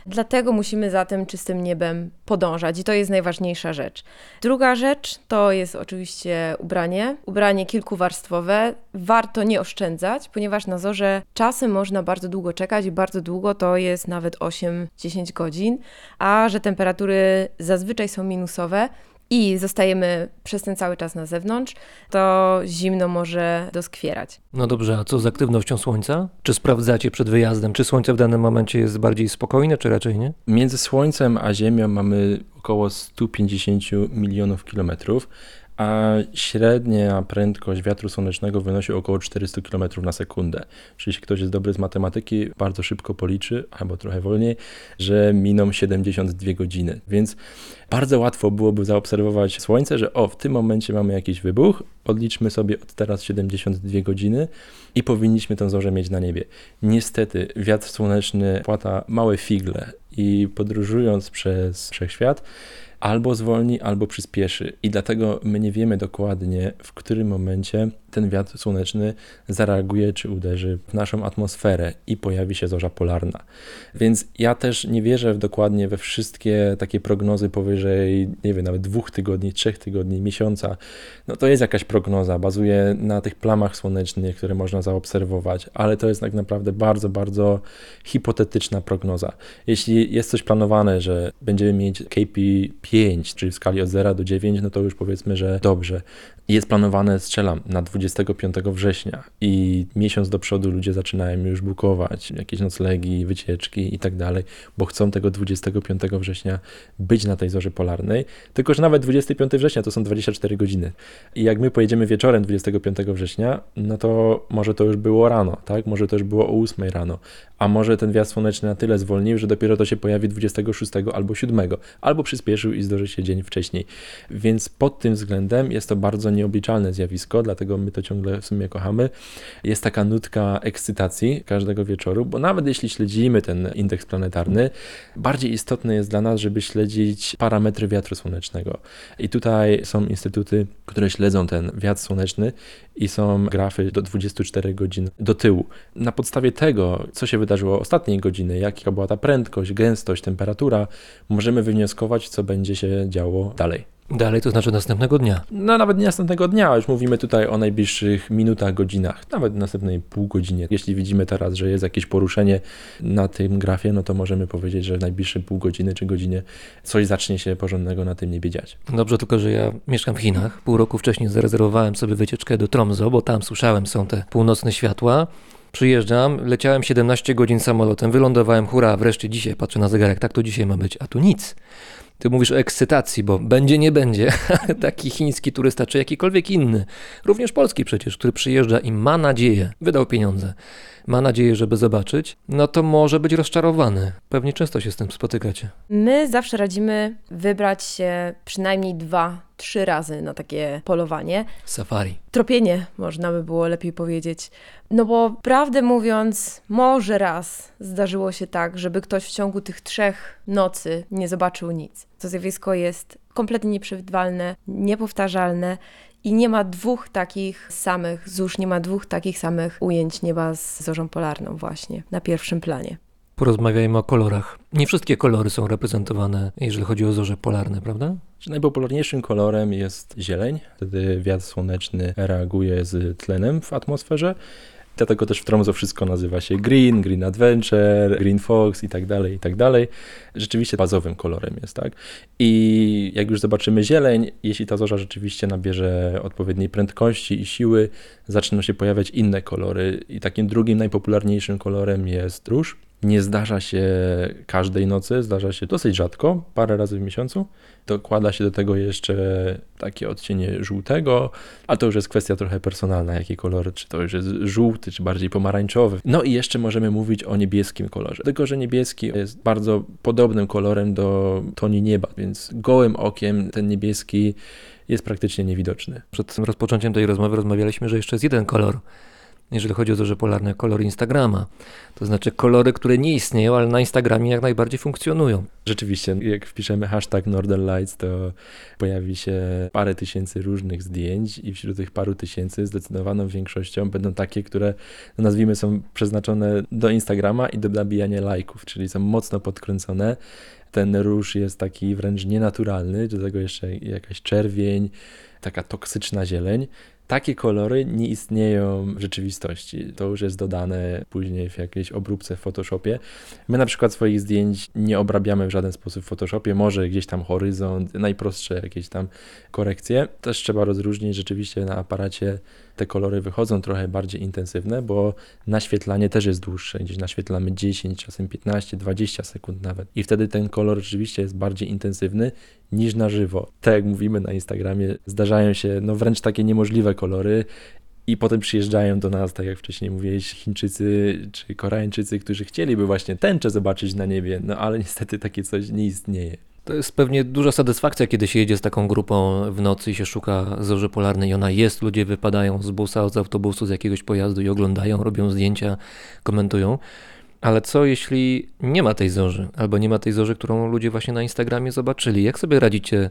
Dlatego musimy za tym czystym niebem podążać i to jest najważniejsza rzecz. Druga rzecz to jest oczywiście ubranie. Ubranie kilkuwarstwowe. Warto nie oszczędzać, ponieważ na zorze czasem można bardzo długo czekać i bardzo długo to jest nawet 8-10 godzin, a że temperatury zazwyczaj są minusowe, i zostajemy przez ten cały czas na zewnątrz, to zimno może doskwierać. No dobrze, a co z aktywnością Słońca? Czy sprawdzacie przed wyjazdem, czy Słońce w danym momencie jest bardziej spokojne, czy raczej nie? Między Słońcem a Ziemią mamy około 150 milionów kilometrów, a średnia prędkość wiatru słonecznego wynosi około 400 km na sekundę. Czyli jeśli ktoś jest dobry z matematyki, bardzo szybko policzy, albo trochę wolniej, że miną 72 godziny. Więc bardzo łatwo byłoby zaobserwować Słońce, że o, w tym momencie mamy jakiś wybuch, odliczmy sobie od teraz 72 godziny i powinniśmy tę zorzę mieć na niebie. Niestety wiatr słoneczny płata małe figle i podróżując przez wszechświat, albo zwolni, albo przyspieszy. I dlatego my nie wiemy dokładnie, w którym momencie ten wiatr słoneczny zareaguje czy uderzy w naszą atmosferę i pojawi się zorza polarna. Więc ja też nie wierzę dokładnie we wszystkie takie prognozy powyżej, nie wiem, nawet dwóch tygodni, trzech tygodni, miesiąca. No to jest jakaś prognoza, bazuje na tych plamach słonecznych, które można zaobserwować, ale to jest tak naprawdę bardzo, bardzo hipotetyczna prognoza. Jeśli jest coś planowane, że będziemy mieć KP5, czyli w skali od 0 do 9, no to już powiedzmy, że dobrze. Jest planowane, strzelam, na 25 września i miesiąc do przodu ludzie zaczynają już bukować jakieś noclegi, wycieczki i tak dalej, bo chcą tego 25 września być na tej zorze polarnej. Tylko, że nawet 25 września to są 24 godziny. I jak my pojedziemy wieczorem 25 września, no to może to już było rano, tak? Może to już było o 8 rano, a może ten wiatr słoneczny na tyle zwolnił, że dopiero to się pojawi 26 albo 7, albo przyspieszył i zdąży się dzień wcześniej. Więc pod tym względem jest to bardzo nieobliczalne zjawisko, dlatego my to ciągle w sumie kochamy. Jest taka nutka ekscytacji każdego wieczoru, bo nawet jeśli śledzimy ten indeks planetarny, bardziej istotne jest dla nas, żeby śledzić parametry wiatru słonecznego. I tutaj są instytuty, które śledzą ten wiatr słoneczny i są grafy do 24 godzin do tyłu. Na podstawie tego, co się wydarzyło ostatniej godziny, jaka była ta prędkość, gęstość, temperatura, możemy wywnioskować, co będzie się działo dalej. Dalej to znaczy następnego dnia. No nawet nie następnego dnia, już mówimy tutaj o najbliższych minutach, godzinach, nawet następnej pół godzinie. Jeśli widzimy teraz, że jest jakieś poruszenie na tym grafie, no to możemy powiedzieć, że w najbliższe pół godziny czy godzinie coś zacznie się porządnego na tym niebie dziać. Dobrze, tylko że ja mieszkam w Chinach. Pół roku wcześniej zarezerwowałem sobie wycieczkę do Tromso, bo tam słyszałem są te północne światła. Przyjeżdżam, leciałem 17 godzin samolotem, wylądowałem, hura, wreszcie dzisiaj patrzę na zegarek, tak to dzisiaj ma być, a tu nic. Ty mówisz o ekscytacji, bo będzie, nie będzie. <laughs> Taki chiński turysta, czy jakikolwiek inny, również polski przecież, który przyjeżdża i ma nadzieję, wydał pieniądze, ma nadzieję, żeby zobaczyć, no to może być rozczarowany. Pewnie często się z tym spotykacie. My zawsze radzimy wybrać się przynajmniej dwa, trzy razy na takie polowanie. Safari. Tropienie, można by było lepiej powiedzieć. No bo prawdę mówiąc, może raz zdarzyło się tak, żeby ktoś w ciągu tych trzech nocy nie zobaczył nic. To zjawisko jest kompletnie nieprzewidywalne, niepowtarzalne i nie ma dwóch takich samych, ZUS nie ma dwóch takich samych ujęć nieba z zorzą polarną właśnie na pierwszym planie. Porozmawiajmy o kolorach. Nie wszystkie kolory są reprezentowane, jeżeli chodzi o zorze polarne, prawda? Najpopularniejszym kolorem jest zieleń. Wtedy wiatr słoneczny reaguje z tlenem w atmosferze. Dlatego też w Tromso wszystko nazywa się Green, Green Adventure, Green Fox i tak dalej, i tak dalej. Rzeczywiście bazowym kolorem jest, tak? I jak już zobaczymy zieleń, jeśli ta zorza rzeczywiście nabierze odpowiedniej prędkości i siły, zaczną się pojawiać inne kolory. I takim drugim najpopularniejszym kolorem jest róż Nie zdarza się każdej nocy, zdarza się dosyć rzadko, parę razy w miesiącu. Dokłada się do tego jeszcze takie odcienie żółtego, a to już jest kwestia trochę personalna, jaki kolor, czy to już jest żółty, czy bardziej pomarańczowy. No i jeszcze możemy mówić o niebieskim kolorze. Tylko, że niebieski jest bardzo podobnym kolorem do toni nieba, więc gołym okiem ten niebieski jest praktycznie niewidoczny. Przed rozpoczęciem tej rozmowy rozmawialiśmy, że jeszcze jest jeden kolor, jeżeli chodzi o zorze polarne, kolor Instagrama. To znaczy kolory, które nie istnieją, ale na Instagramie jak najbardziej funkcjonują. Rzeczywiście, jak wpiszemy hashtag Northern Lights, to pojawi się parę tysięcy różnych zdjęć i wśród tych paru tysięcy zdecydowaną większością będą takie, które no nazwijmy są przeznaczone do Instagrama i do nabijania lajków, czyli są mocno podkręcone. Ten róż jest taki wręcz nienaturalny, do tego jeszcze jakaś czerwień, taka toksyczna zieleń takie kolory nie istnieją w rzeczywistości. To już jest dodane później w jakiejś obróbce w Photoshopie. My na przykład swoich zdjęć nie obrabiamy w żaden sposób w Photoshopie, może gdzieś tam horyzont, najprostsze jakieś tam korekcje. Też trzeba rozróżnić rzeczywiście na aparacie te kolory wychodzą trochę bardziej intensywne, bo naświetlanie też jest dłuższe. Gdzieś naświetlamy 10, czasem 15, 20 sekund nawet. I wtedy ten kolor rzeczywiście jest bardziej intensywny niż na żywo. Tak jak mówimy na Instagramie, zdarzają się no wręcz takie niemożliwe kolory i potem przyjeżdżają do nas, tak jak wcześniej mówiłeś, Chińczycy czy Koreańczycy, którzy chcieliby właśnie tęczę zobaczyć na niebie, no ale niestety takie coś nie istnieje. To jest pewnie duża satysfakcja, kiedy się jedzie z taką grupą w nocy i się szuka zorzy polarnej i ona jest, ludzie wypadają z busa, z autobusu, z jakiegoś pojazdu i oglądają, robią zdjęcia, komentują. Ale co jeśli nie ma tej zorzy, albo nie ma tej zorzy, którą ludzie właśnie na Instagramie zobaczyli? Jak sobie radzicie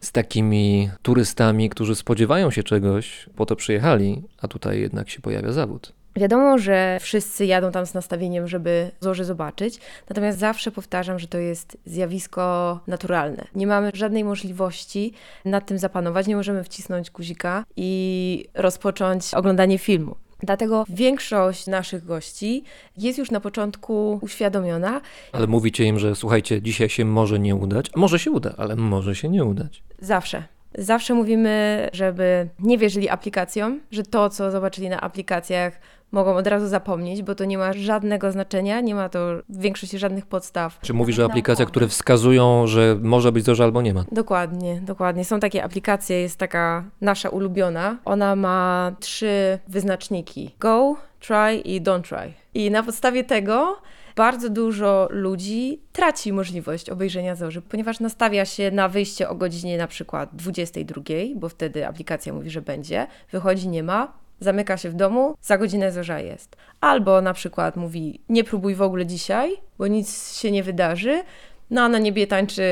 z takimi turystami, którzy spodziewają się czegoś, po to przyjechali, a tutaj jednak się pojawia zawód? Wiadomo, że wszyscy jadą tam z nastawieniem, żeby zorzy zobaczyć, natomiast zawsze powtarzam, że to jest zjawisko naturalne. Nie mamy żadnej możliwości nad tym zapanować, nie możemy wcisnąć guzika i rozpocząć oglądanie filmu. Dlatego większość naszych gości jest już na początku uświadomiona. Ale mówicie im, że słuchajcie, dzisiaj się może nie udać. Może się uda, ale może się nie udać. Zawsze. Zawsze mówimy, żeby nie wierzyli aplikacjom, że to, co zobaczyli na aplikacjach, mogą od razu zapomnieć, bo to nie ma żadnego znaczenia, nie ma to w większości żadnych podstaw. Czy mówisz o aplikacjach, które wskazują, że może być zorza albo nie ma? Dokładnie, dokładnie. Są takie aplikacje, jest taka nasza ulubiona. Ona ma trzy wyznaczniki: go, try i don't try. I na podstawie tego bardzo dużo ludzi traci możliwość obejrzenia zorzy, ponieważ nastawia się na wyjście o godzinie na przykład 22, bo wtedy aplikacja mówi, że będzie, wychodzi, nie ma, zamyka się w domu, za godzinę zorza jest. Albo na przykład mówi, nie próbuj w ogóle dzisiaj, bo nic się nie wydarzy, no a na niebie tańczy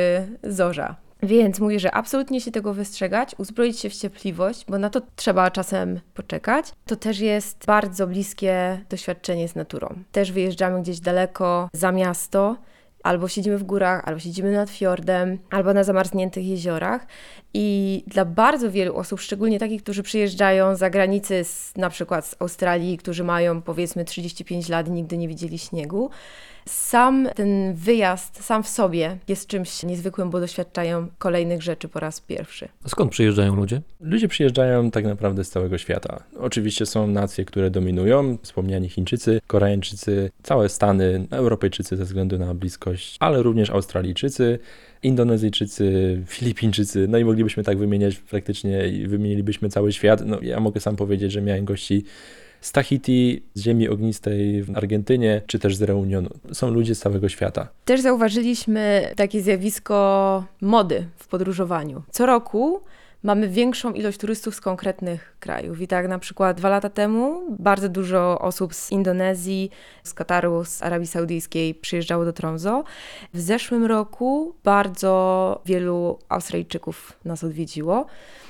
zorza. Więc mówię, że absolutnie się tego wystrzegać, uzbroić się w cierpliwość, bo na to trzeba czasem poczekać. To też jest bardzo bliskie doświadczenie z naturą. Też wyjeżdżamy gdzieś daleko za miasto, albo siedzimy w górach, albo siedzimy nad fiordem, albo na zamarzniętych jeziorach. I dla bardzo wielu osób, szczególnie takich, którzy przyjeżdżają za granicy, z, na przykład z Australii, którzy mają powiedzmy 35 lat i nigdy nie widzieli śniegu, sam ten wyjazd, sam w sobie jest czymś niezwykłym, bo doświadczają kolejnych rzeczy po raz pierwszy. A skąd przyjeżdżają ludzie? Ludzie przyjeżdżają tak naprawdę z całego świata. Oczywiście są nacje, które dominują, wspomniani Chińczycy, Koreańczycy, całe Stany, Europejczycy ze względu na bliskość, ale również Australijczycy, Indonezyjczycy, Filipińczycy, no i moglibyśmy tak wymieniać praktycznie, wymienilibyśmy cały świat. No, ja mogę sam powiedzieć, że miałem gości z Tahiti, z ziemi ognistej w Argentynie, czy też z Reunionu. Są ludzie z całego świata. Też zauważyliśmy takie zjawisko mody w podróżowaniu. Co roku mamy większą ilość turystów z konkretnych krajów. I tak na przykład dwa lata temu bardzo dużo osób z Indonezji, z Kataru, z Arabii Saudyjskiej przyjeżdżało do Tromso. W zeszłym roku bardzo wielu Australijczyków nas odwiedziło.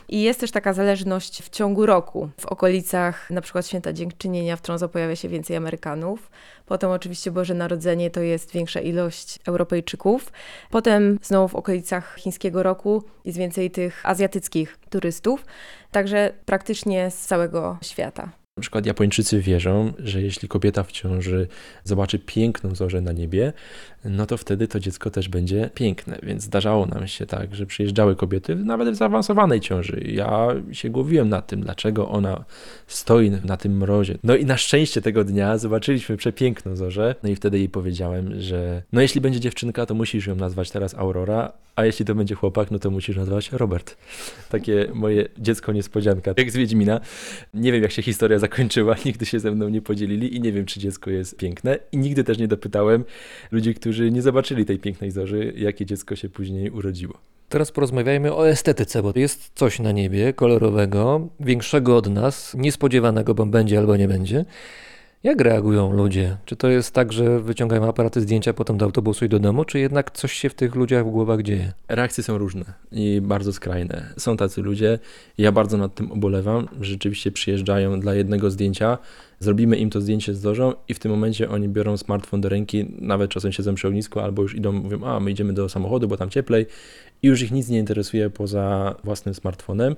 I jest też taka zależność w ciągu roku. W okolicach na przykład Święta Dziękczynienia w Tromso pojawia się więcej Amerykanów. Potem oczywiście Boże Narodzenie to jest większa ilość Europejczyków. Potem znowu w okolicach chińskiego roku jest więcej tych azjatyckich turystów. Także praktycznie z całego świata. Na przykład Japończycy wierzą, że jeśli kobieta w ciąży zobaczy piękną zorzę na niebie, no to wtedy to dziecko też będzie piękne. Więc zdarzało nam się tak, że przyjeżdżały kobiety nawet w zaawansowanej ciąży. Ja się głowiłem nad tym, dlaczego ona stoi na tym mrozie. No i na szczęście tego dnia zobaczyliśmy przepiękną zorzę. No i wtedy jej powiedziałem, że no jeśli będzie dziewczynka, to musisz ją nazwać teraz Aurora, a jeśli to będzie chłopak, no to musisz nazwać Robert. Takie moje dziecko niespodzianka, jak z Wiedźmina. Nie wiem, jak się historia zakończyła, <laughs> nigdy się ze mną nie podzielili i nie wiem, czy dziecko jest piękne. I nigdy też nie dopytałem ludzi, którzy nie zobaczyli tej pięknej zorzy, jakie dziecko się później urodziło. Teraz porozmawiajmy o estetyce, bo jest coś na niebie kolorowego, większego od nas, niespodziewanego, bo będzie albo nie będzie. Jak reagują ludzie? Czy to jest tak, że wyciągają aparaty zdjęcia potem do autobusu i do domu, czy jednak coś się w tych ludziach w głowach dzieje? Reakcje są różne i bardzo skrajne. Są tacy ludzie, ja bardzo nad tym ubolewam, rzeczywiście przyjeżdżają dla jednego zdjęcia, zrobimy im to zdjęcie z dożą i w tym momencie oni biorą smartfon do ręki, nawet czasem siedzą przy ognisku albo już idą, mówią, a my idziemy do samochodu, bo tam cieplej i już ich nic nie interesuje poza własnym smartfonem,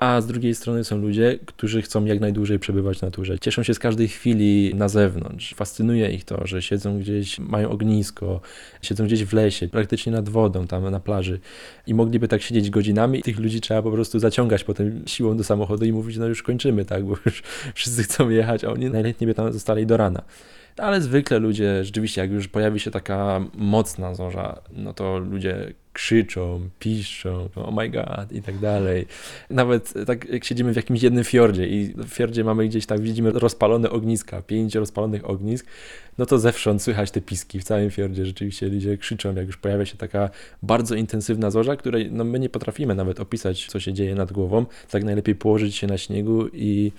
a z drugiej strony są ludzie, którzy chcą jak najdłużej przebywać w naturze. Cieszą się z każdej chwili na zewnątrz. Fascynuje ich to, że siedzą gdzieś, mają ognisko, siedzą gdzieś w lesie, praktycznie nad wodą, tam na plaży i mogliby tak siedzieć godzinami. Tych ludzi trzeba po prostu zaciągać potem siłą do samochodu i mówić, no już kończymy, tak, bo już <laughs> wszyscy chcą jechać, a oni najlepiej by tam zostali do rana. Ale zwykle ludzie, rzeczywiście, jak już pojawi się taka mocna zorza, no to ludzie krzyczą, piszczą, oh my god i tak dalej. Nawet tak jak siedzimy w jakimś jednym fiordzie i w fiordzie mamy gdzieś tak, widzimy rozpalone ogniska, pięć rozpalonych ognisk, no to zewsząd słychać te piski w całym fiordzie. Rzeczywiście ludzie krzyczą, jak już pojawia się taka bardzo intensywna zorza, której no, my nie potrafimy nawet opisać, co się dzieje nad głową. Tak najlepiej położyć się na śniegu i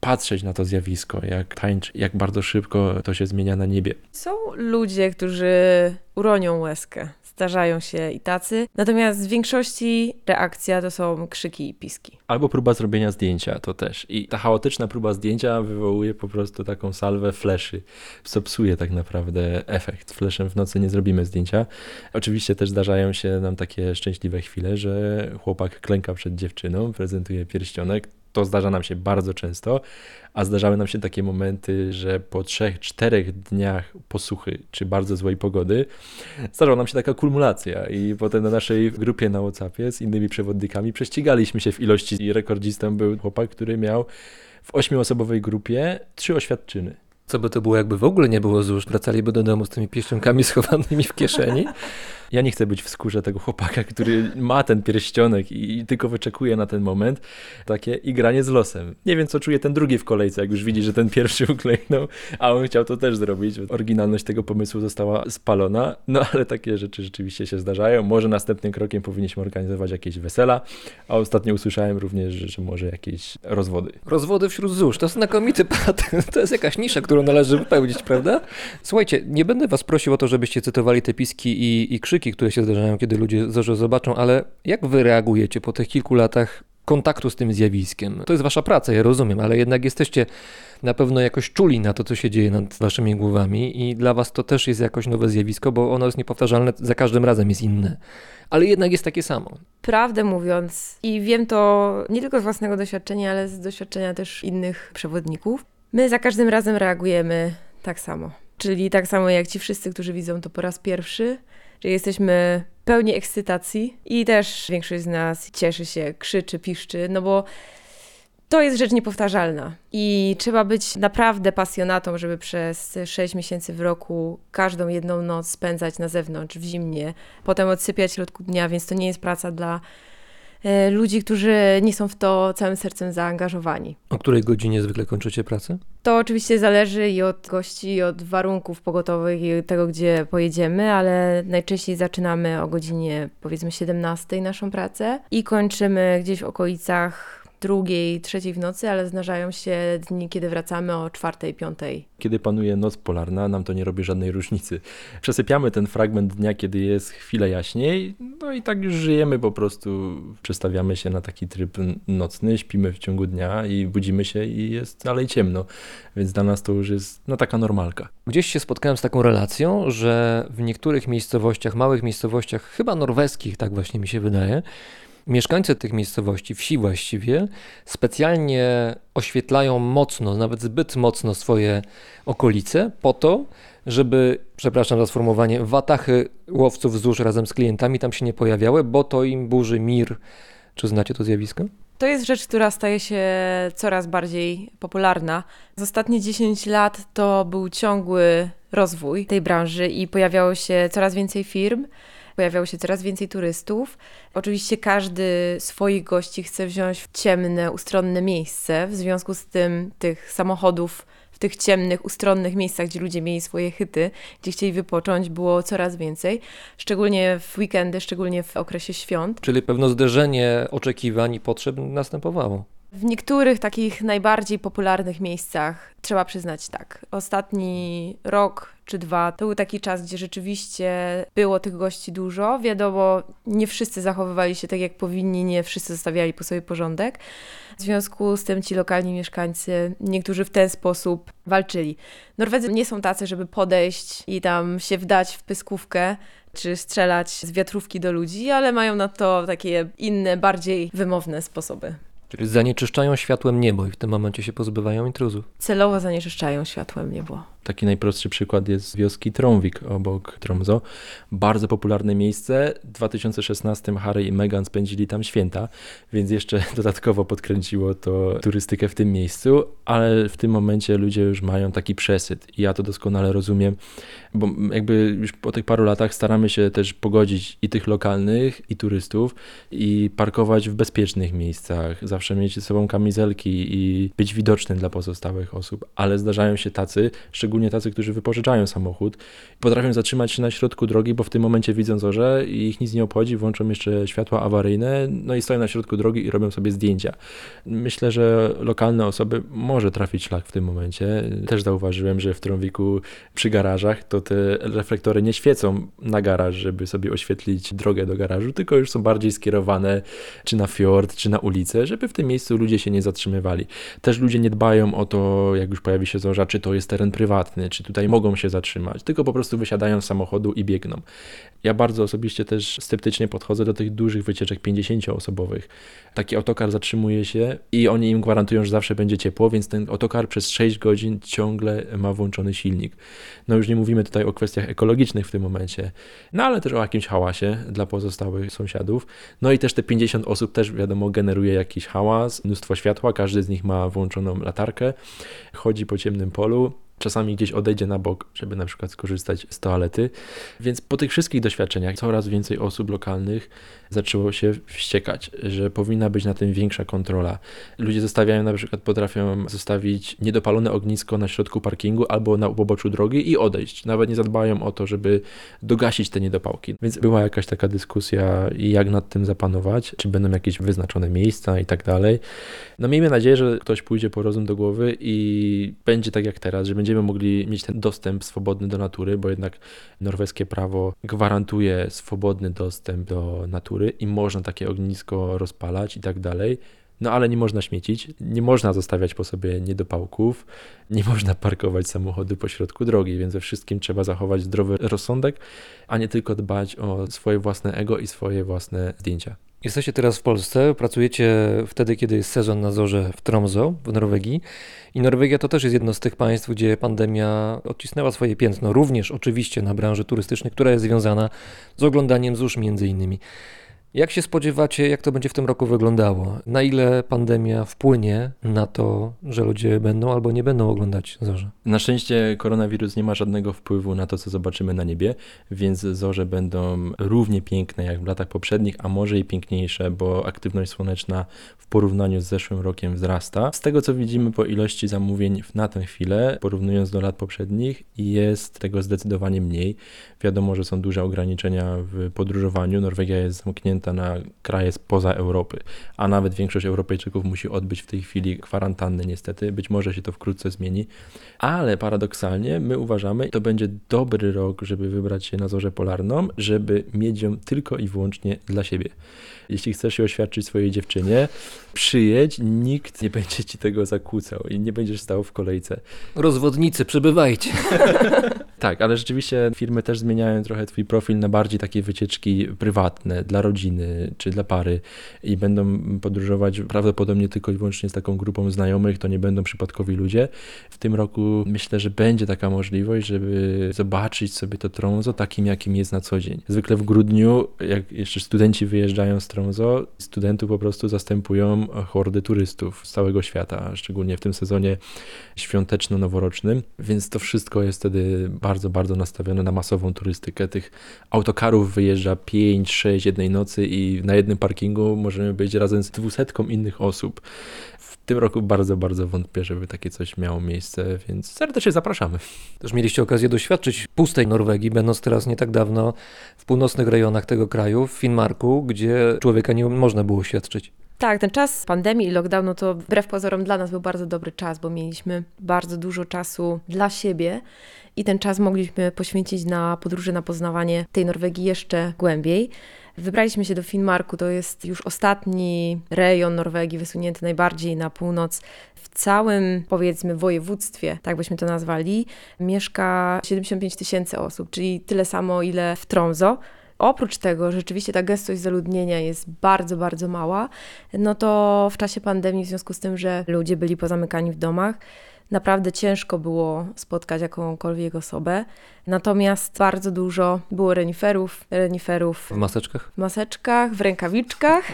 patrzeć na to zjawisko, jak tańczy, jak bardzo szybko to się zmienia na niebie. Są ludzie, którzy uronią łezkę. Zdarzają się i tacy. Natomiast w większości reakcja to są krzyki i piski. Albo próba zrobienia zdjęcia, to też. I ta chaotyczna próba zdjęcia wywołuje po prostu taką salwę fleszy, co tak naprawdę efekt. Fleszem w nocy nie zrobimy zdjęcia. Oczywiście też zdarzają się nam takie szczęśliwe chwile, że chłopak klęka przed dziewczyną, prezentuje pierścionek, to zdarza nam się bardzo często, a zdarzały nam się takie momenty, że po trzech, czterech dniach posuchy czy bardzo złej pogody zdarzała nam się taka kumulacja i potem na naszej grupie na Whatsappie z innymi przewodnikami prześcigaliśmy się w ilości i rekordzistą był chłopak, który miał w ośmioosobowej grupie trzy oświadczyny. Co by to było, jakby w ogóle nie było złóż? Wracaliby do domu z tymi pieścionkami schowanymi w kieszeni? Ja nie chcę być w skórze tego chłopaka, który ma ten pierścionek i, tylko wyczekuje na ten moment. Takie igranie z losem. Nie wiem, co czuje ten drugi w kolejce, jak już widzi, że ten pierwszy <laughs> uklejnął, a on chciał to też zrobić. Oryginalność tego pomysłu została spalona, no ale takie rzeczy rzeczywiście się zdarzają. Może następnym krokiem powinniśmy organizować jakieś wesela, a ostatnio usłyszałem również, że, że może jakieś rozwody. Rozwody wśród złóż, to znakomity patent. To jest jakaś nisza, którą należy wypełnić, prawda? Słuchajcie, nie będę was prosił o to, żebyście cytowali te piski i, i krzyki, które się zdarzają, kiedy ludzie zobaczą, ale jak wy reagujecie po tych kilku latach kontaktu z tym zjawiskiem? To jest wasza praca, ja rozumiem, ale jednak jesteście na pewno jakoś czuli na to, co się dzieje nad waszymi głowami i dla was to też jest jakoś nowe zjawisko, bo ono jest niepowtarzalne, za każdym razem jest inne. Ale jednak jest takie samo. Prawdę mówiąc, i wiem to nie tylko z własnego doświadczenia, ale z doświadczenia też innych przewodników, my za każdym razem reagujemy tak samo. Czyli tak samo jak ci wszyscy, którzy widzą to po raz pierwszy, że jesteśmy pełni ekscytacji i też większość z nas cieszy się, krzyczy, piszczy, no bo to jest rzecz niepowtarzalna. I trzeba być naprawdę pasjonatą, żeby przez 6 miesięcy w roku każdą jedną noc spędzać na zewnątrz w zimnie, potem odsypiać w środku dnia, więc to nie jest praca dla ludzi, którzy nie są w to całym sercem zaangażowani. O której godzinie zwykle kończycie pracę? To oczywiście zależy i od gości, i od warunków pogotowych, i od tego, gdzie pojedziemy, ale najczęściej zaczynamy o godzinie powiedzmy 17 naszą pracę i kończymy gdzieś w okolicach drugiej, trzeciej w nocy, ale zdarzają się dni, kiedy wracamy o czwartej, piątej. Kiedy panuje noc polarna, nam to nie robi żadnej różnicy. Przesypiamy ten fragment dnia, kiedy jest chwilę jaśniej, no i tak już żyjemy po prostu. Przestawiamy się na taki tryb nocny, śpimy w ciągu dnia i budzimy się i jest dalej ciemno. Więc dla nas to już jest no taka normalka. Gdzieś się spotkałem z taką relacją, że w niektórych miejscowościach, małych miejscowościach, chyba norweskich, tak właśnie mi się wydaje, Mieszkańcy tych miejscowości, wsi właściwie, specjalnie oświetlają mocno, nawet zbyt mocno swoje okolice po to, żeby, przepraszam za sformułowanie, watachy łowców wzdłuż razem z klientami tam się nie pojawiały, bo to im burzy mir. Czy znacie to zjawisko? To jest rzecz, która staje się coraz bardziej popularna. Z ostatnie 10 lat to był ciągły rozwój tej branży i pojawiało się coraz więcej firm, pojawiało się coraz więcej turystów. Oczywiście każdy swoich gości chce wziąć w ciemne, ustronne miejsce. W związku z tym tych samochodów w tych ciemnych, ustronnych miejscach, gdzie ludzie mieli swoje chyty, gdzie chcieli wypocząć, było coraz więcej. Szczególnie w weekendy, szczególnie w okresie świąt. Czyli pewno zderzenie oczekiwań i potrzeb następowało. W niektórych takich najbardziej popularnych miejscach trzeba przyznać tak. Ostatni rok czy dwa to był taki czas, gdzie rzeczywiście było tych gości dużo. Wiadomo, nie wszyscy zachowywali się tak jak powinni, nie wszyscy zostawiali po sobie porządek. W związku z tym ci lokalni mieszkańcy, niektórzy w ten sposób walczyli. Norwedzy nie są tacy, żeby podejść i tam się wdać w pyskówkę czy strzelać z wiatrówki do ludzi, ale mają na to takie inne, bardziej wymowne sposoby. Czyli zanieczyszczają światłem niebo i w tym momencie się pozbywają intruzów. Celowo zanieczyszczają światłem niebo. Taki najprostszy przykład jest wioski Tromvik obok Tromso. Bardzo popularne miejsce. W 2016 Harry i Meghan spędzili tam święta, więc jeszcze <laughs> dodatkowo podkręciło to turystykę w tym miejscu, ale w tym momencie ludzie już mają taki przesyt i ja to doskonale rozumiem, bo jakby już po tych paru latach staramy się też pogodzić i tych lokalnych, i turystów i parkować w bezpiecznych miejscach, zawsze mieć ze sobą kamizelki i być widoczny dla pozostałych osób, ale zdarzają się tacy, szczególnie szczególnie tacy, którzy wypożyczają samochód, potrafią zatrzymać się na środku drogi, bo w tym momencie widzą zorze i ich nic nie obchodzi, włączą jeszcze światła awaryjne, no i stoją na środku drogi i robią sobie zdjęcia. Myślę, że lokalne osoby może trafić szlak w tym momencie. Też zauważyłem, że w Trąwiku przy garażach to te reflektory nie świecą na garaż, żeby sobie oświetlić drogę do garażu, tylko już są bardziej skierowane czy na fiord, czy na ulicę, żeby w tym miejscu ludzie się nie zatrzymywali. Też ludzie nie dbają o to, jak już pojawi się zorza, czy to jest teren prywatny, prywatny, czy tutaj mogą się zatrzymać, tylko po prostu wysiadają z samochodu i biegną. Ja bardzo osobiście też sceptycznie podchodzę do tych dużych wycieczek 50-osobowych. Taki autokar zatrzymuje się i oni im gwarantują, że zawsze będzie ciepło, więc ten autokar przez 6 godzin ciągle ma włączony silnik. No już nie mówimy tutaj o kwestiach ekologicznych w tym momencie, no ale też o jakimś hałasie dla pozostałych sąsiadów. No i też te 50 osób też wiadomo generuje jakiś hałas, mnóstwo światła, każdy z nich ma włączoną latarkę, chodzi po ciemnym polu czasami gdzieś odejdzie na bok, żeby na przykład skorzystać z toalety. Więc po tych wszystkich doświadczeniach coraz więcej osób lokalnych zaczęło się wściekać, że powinna być na tym większa kontrola. Ludzie zostawiają na przykład, potrafią zostawić niedopalone ognisko na środku parkingu albo na poboczu drogi i odejść. Nawet nie zadbają o to, żeby dogasić te niedopałki. Więc była jakaś taka dyskusja, jak nad tym zapanować, czy będą jakieś wyznaczone miejsca i tak dalej. No miejmy nadzieję, że ktoś pójdzie po rozum do głowy i będzie tak jak teraz, że będziemy mogli mieć ten dostęp swobodny do natury, bo jednak norweskie prawo gwarantuje swobodny dostęp do natury i można takie ognisko rozpalać i tak dalej. No ale nie można śmiecić, nie można zostawiać po sobie niedopałków, nie można parkować samochody po środku drogi, więc we wszystkim trzeba zachować zdrowy rozsądek, a nie tylko dbać o swoje własne ego i swoje własne zdjęcia. Jesteście teraz w Polsce, pracujecie wtedy, kiedy jest sezon na zorze w Tromso w Norwegii. I Norwegia to też jest jedno z tych państw, gdzie pandemia odcisnęła swoje piętno, również oczywiście na branży turystycznej, która jest związana z oglądaniem zórz między innymi. Jak się spodziewacie, jak to będzie w tym roku wyglądało? Na ile pandemia wpłynie na to, że ludzie będą albo nie będą oglądać zorze? Na szczęście koronawirus nie ma żadnego wpływu na to, co zobaczymy na niebie, więc zorze będą równie piękne jak w latach poprzednich, a może i piękniejsze, bo aktywność słoneczna w porównaniu z zeszłym rokiem wzrasta. Z tego, co widzimy po ilości zamówień na tę chwilę, porównując do lat poprzednich, jest tego zdecydowanie mniej. Wiadomo, że są duże ograniczenia w podróżowaniu. Norwegia jest zamknięta na kraje spoza Europy, a nawet większość Europejczyków musi odbyć w tej chwili kwarantannę niestety. Być może się to wkrótce zmieni, ale paradoksalnie my uważamy, to będzie dobry rok, żeby wybrać się na zorzę polarną, żeby mieć ją tylko i wyłącznie dla siebie. Jeśli chcesz się oświadczyć swojej dziewczynie, przyjedź, nikt nie będzie ci tego zakłócał i nie będziesz stał w kolejce. Rozwodnicy, przybywajcie. <laughs> Tak, ale rzeczywiście firmy też zmieniają trochę twój profil na bardziej takie wycieczki prywatne, dla rodziny czy dla pary i będą podróżować prawdopodobnie tylko i wyłącznie z taką grupą znajomych, to nie będą przypadkowi ludzie. W tym roku myślę, że będzie taka możliwość, żeby zobaczyć sobie to Tromso takim, jakim jest na co dzień. Zwykle w grudniu, jak jeszcze studenci wyjeżdżają z Tromso, studentów po prostu zastępują hordy turystów z całego świata, szczególnie w tym sezonie świąteczno-noworocznym, więc to wszystko jest wtedy bardzo, bardzo nastawione na masową turystykę. Tych autokarów wyjeżdża 5, 6 jednej nocy i na jednym parkingu możemy być razem z dwusetką innych osób. W tym roku bardzo, bardzo wątpię, żeby takie coś miało miejsce, więc serdecznie zapraszamy. Też mieliście okazję doświadczyć pustej Norwegii, będąc teraz nie tak dawno w północnych rejonach tego kraju, w Finnmarku, gdzie człowieka nie można było świadczyć. Tak, ten czas pandemii i lockdownu to wbrew pozorom dla nas był bardzo dobry czas, bo mieliśmy bardzo dużo czasu dla siebie i ten czas mogliśmy poświęcić na podróże, na poznawanie tej Norwegii jeszcze głębiej. Wybraliśmy się do Finnmarku, to jest już ostatni rejon Norwegii wysunięty najbardziej na północ. W całym, powiedzmy, województwie, tak byśmy to nazwali, mieszka 75 tysięcy osób, czyli tyle samo, ile w Tromso oprócz tego, że rzeczywiście ta gęstość zaludnienia jest bardzo, bardzo mała, no to w czasie pandemii, w związku z tym, że ludzie byli pozamykani w domach, naprawdę ciężko było spotkać jakąkolwiek osobę. Natomiast bardzo dużo było reniferów, reniferów w maseczkach, w maseczkach, w rękawiczkach. <laughs>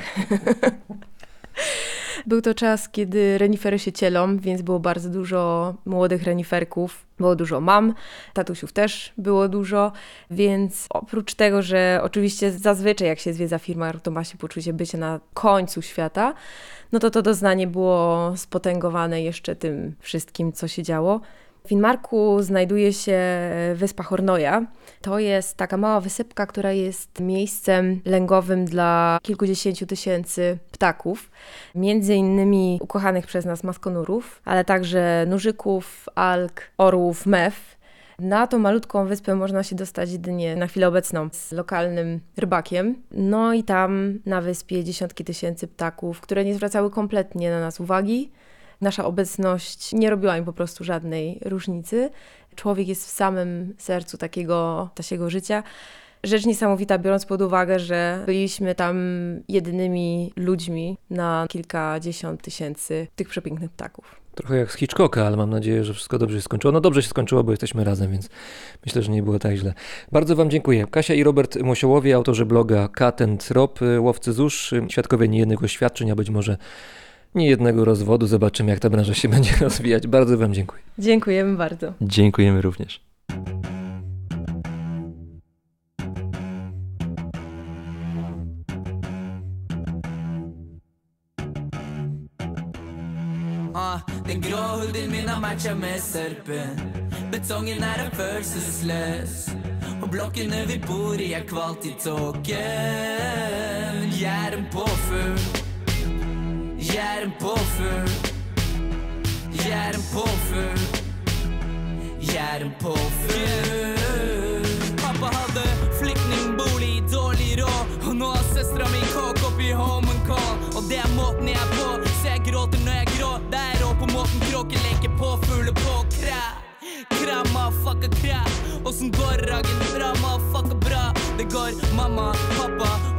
Był to czas, kiedy renifery się cielą, więc było bardzo dużo młodych reniferków, było dużo mam, tatusiów też było dużo, więc oprócz tego, że oczywiście zazwyczaj jak się zwiedza firma, to ma się poczucie bycia na końcu świata, no to to doznanie było spotęgowane jeszcze tym wszystkim, co się działo. W Finmarku znajduje się wyspa Hornoja. To jest taka mała wysypka, która jest miejscem lęgowym dla kilkudziesięciu tysięcy ptaków, między innymi ukochanych przez nas maskonurów, ale także nużyków, alg, orłów, mew. Na tą malutką wyspę można się dostać jedynie na chwilę obecną z lokalnym rybakiem. No i tam na wyspie dziesiątki tysięcy ptaków, które nie zwracały kompletnie na nas uwagi nasza obecność nie robiła im po prostu żadnej różnicy. Człowiek jest w samym sercu takiego tasiego życia. Rzecz niesamowita, biorąc pod uwagę, że byliśmy tam jedynymi ludźmi na kilkadziesiąt tysięcy tych przepięknych ptaków. Trochę jak z Hitchcocka, ale mam nadzieję, że wszystko dobrze się skończyło. No dobrze się skończyło, bo jesteśmy razem, więc myślę, że nie było tak źle. Bardzo Wam dziękuję. Kasia i Robert Mosiołowie, autorzy bloga Cat and łowcy zusz, świadkowie niejednych oświadczeń, a być może nie jednego rozwodu. Zobaczymy, jak ta branża się <laughs> będzie rozwijać. Bardzo Wam dziękuję. Dziękujemy bardzo. Dziękujemy również. Den grå huden min har matcha med serpen. Betongen er en følelsesløs. Og blokkene vi bor i, er kvalt i tåken. Jeg er en påfugl. Jag er en påfugl Jeg er en påfugl Jeg er en påfugl Pappa hadde flyktningbolig, dårlig råd. Og nå har søstera mi kåk oppi Holmen Call. Og det er måten jeg er på, så jeg gråter når jeg grå. Der og på måten kråker leker påfugler på kræ. Kræ, motherfucker, kræ. Åssen går ragen? Bra, fucka bra. Det går mamma, pappa jeg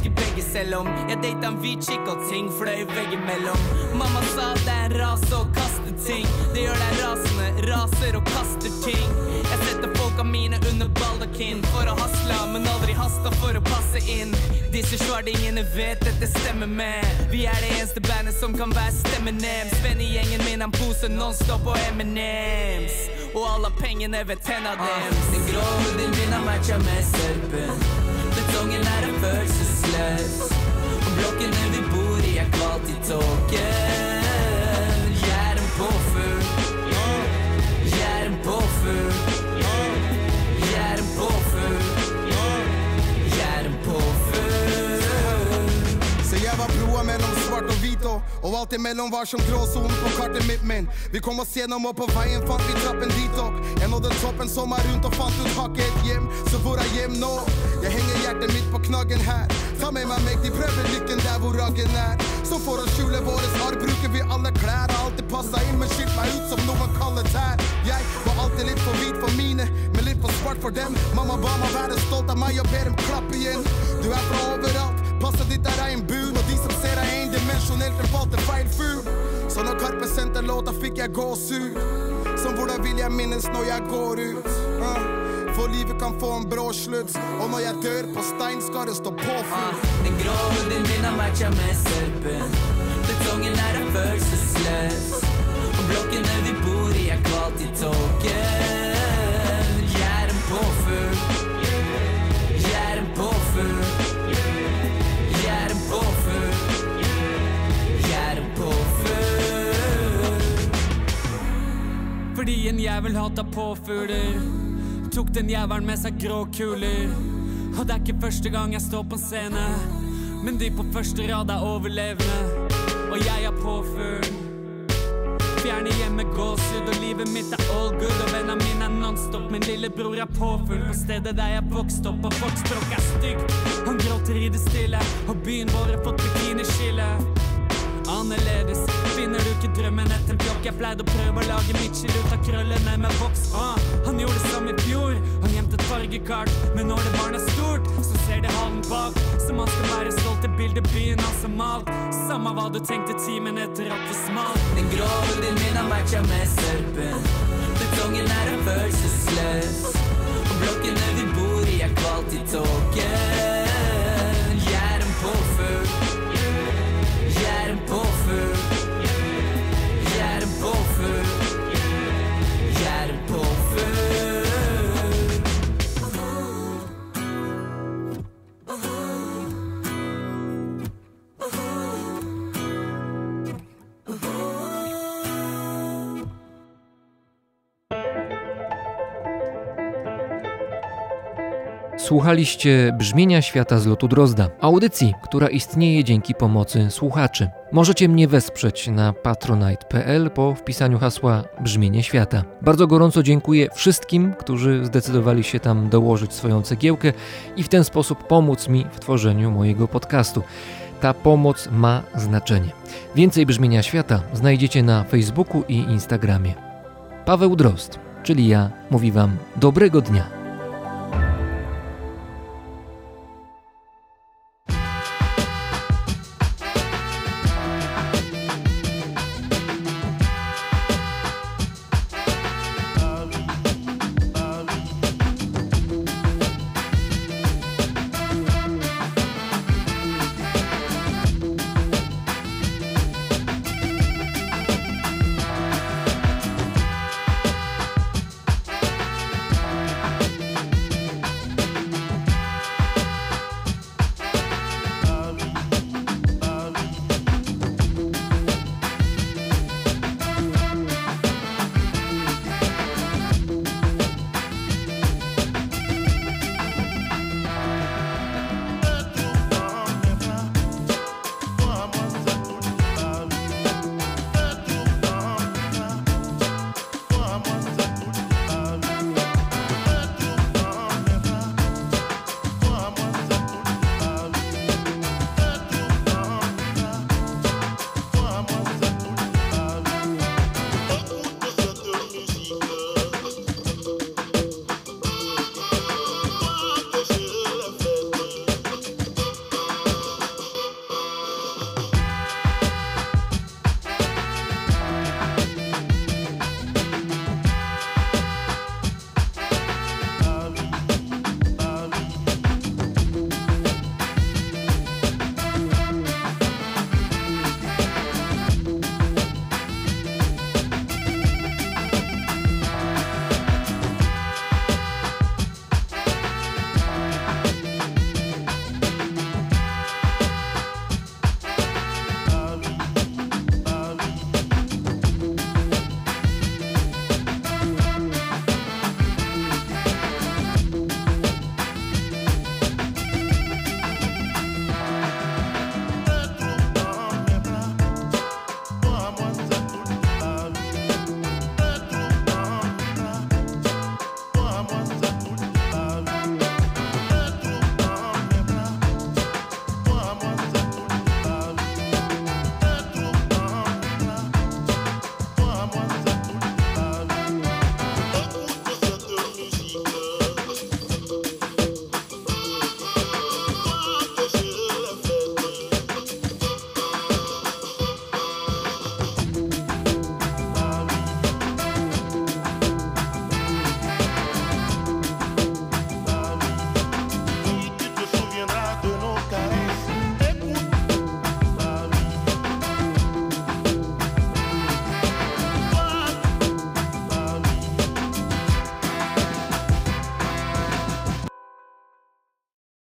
elsker begge selv om Jeg data en hvit chick og ting fløy veggimellom Mamma sa det er en rase å kaste ting. Det gjør deg rasende, raser og kaster ting. Jeg setter folka mine under baldakin for å hasle, men aldri hasta for å passe inn. Disse svardingene vet dette stemmer med. Vi er det eneste bandet som kan være stemmen nem Svennegjengen min han poser nonstop og M&M's. Og alle pengene ved tenna dems. Den grå huden min har matcha med serpen Betongen er en følelsesløs. Og blokkene vi bor i er kvalt i tåken Jeg er en påfugl jeg mellom svart og hvit og, og alt imellom var som gråsonen på kartet mitt, men vi kom oss gjennom, og på veien fant vi trappen dit opp. Jeg nådde toppen som er rundt og fant ut hakket et hjem, så hvor er hjem nå? Jeg henger hjertet mitt på knaggen her. Ta med meg meg, de prøver lykken der hvor raggen er. Så for å skjule våre arr bruker vi alle klær. Har alltid passa inn, men skilt meg ut som noen kaller tær. Jeg var alltid litt for hvit for mine, men litt for svart for dem. Mamma ba meg være stolt av meg og ber dem klappe igjen. Du er fra overalt, passet ditt er regnbuen. Og de som ser deg endimensjonelt, den valgte feil fugl. Så når Karpe sendte låta, fikk jeg gåsehud. Som hvordan vil jeg minnes når jeg går ut? Uh. For livet kan få en brå slutt. Og når jeg dør på stein, skal det stå påfyll. Den grå hunden min har matcha med serpen. Betongen er en følelsesløs. Og blokkene vi bor i, er kvalt i tåken. Jeg er en påfugl. Jævel hata påfugler. Tok den jævelen med seg grå kuler. Og det er ikke første gang jeg står på en scene, men de på første rad er overlevende. Og jeg er påfugl. Fjerne hjemme gåsehud, og livet mitt er all good. Og vennene mine er nonstop, min lillebror er påfugl. På stedet der jeg vokste opp, og folks språk er stygt. Han gråter i det stille, og byen vår har fått bikiniskille. Annerledes finner du ikke drømmen etter en blokk? Jeg pleide å prøve å lage Mitchell ut av krøllene med voks. Ah, han gjorde det som i fjor, han gjemte fargekart. Men når det barn er stort, så ser det halen bak. Som han skal være stolt til bildet byen har som malt. Samme hva du tenkte timen etter at det smalt. Den grå huden min har matcha med sørpen. Betongen er en følelsesløs. Og blokkene vi bor i, er kvalt i tåken. Słuchaliście Brzmienia Świata z lotu Drozda, audycji, która istnieje dzięki pomocy słuchaczy. Możecie mnie wesprzeć na patronite.pl po wpisaniu hasła Brzmienie Świata. Bardzo gorąco dziękuję wszystkim, którzy zdecydowali się tam dołożyć swoją cegiełkę i w ten sposób pomóc mi w tworzeniu mojego podcastu. Ta pomoc ma znaczenie. Więcej Brzmienia Świata znajdziecie na Facebooku i Instagramie. Paweł Drozd, czyli ja, mówi Wam dobrego dnia.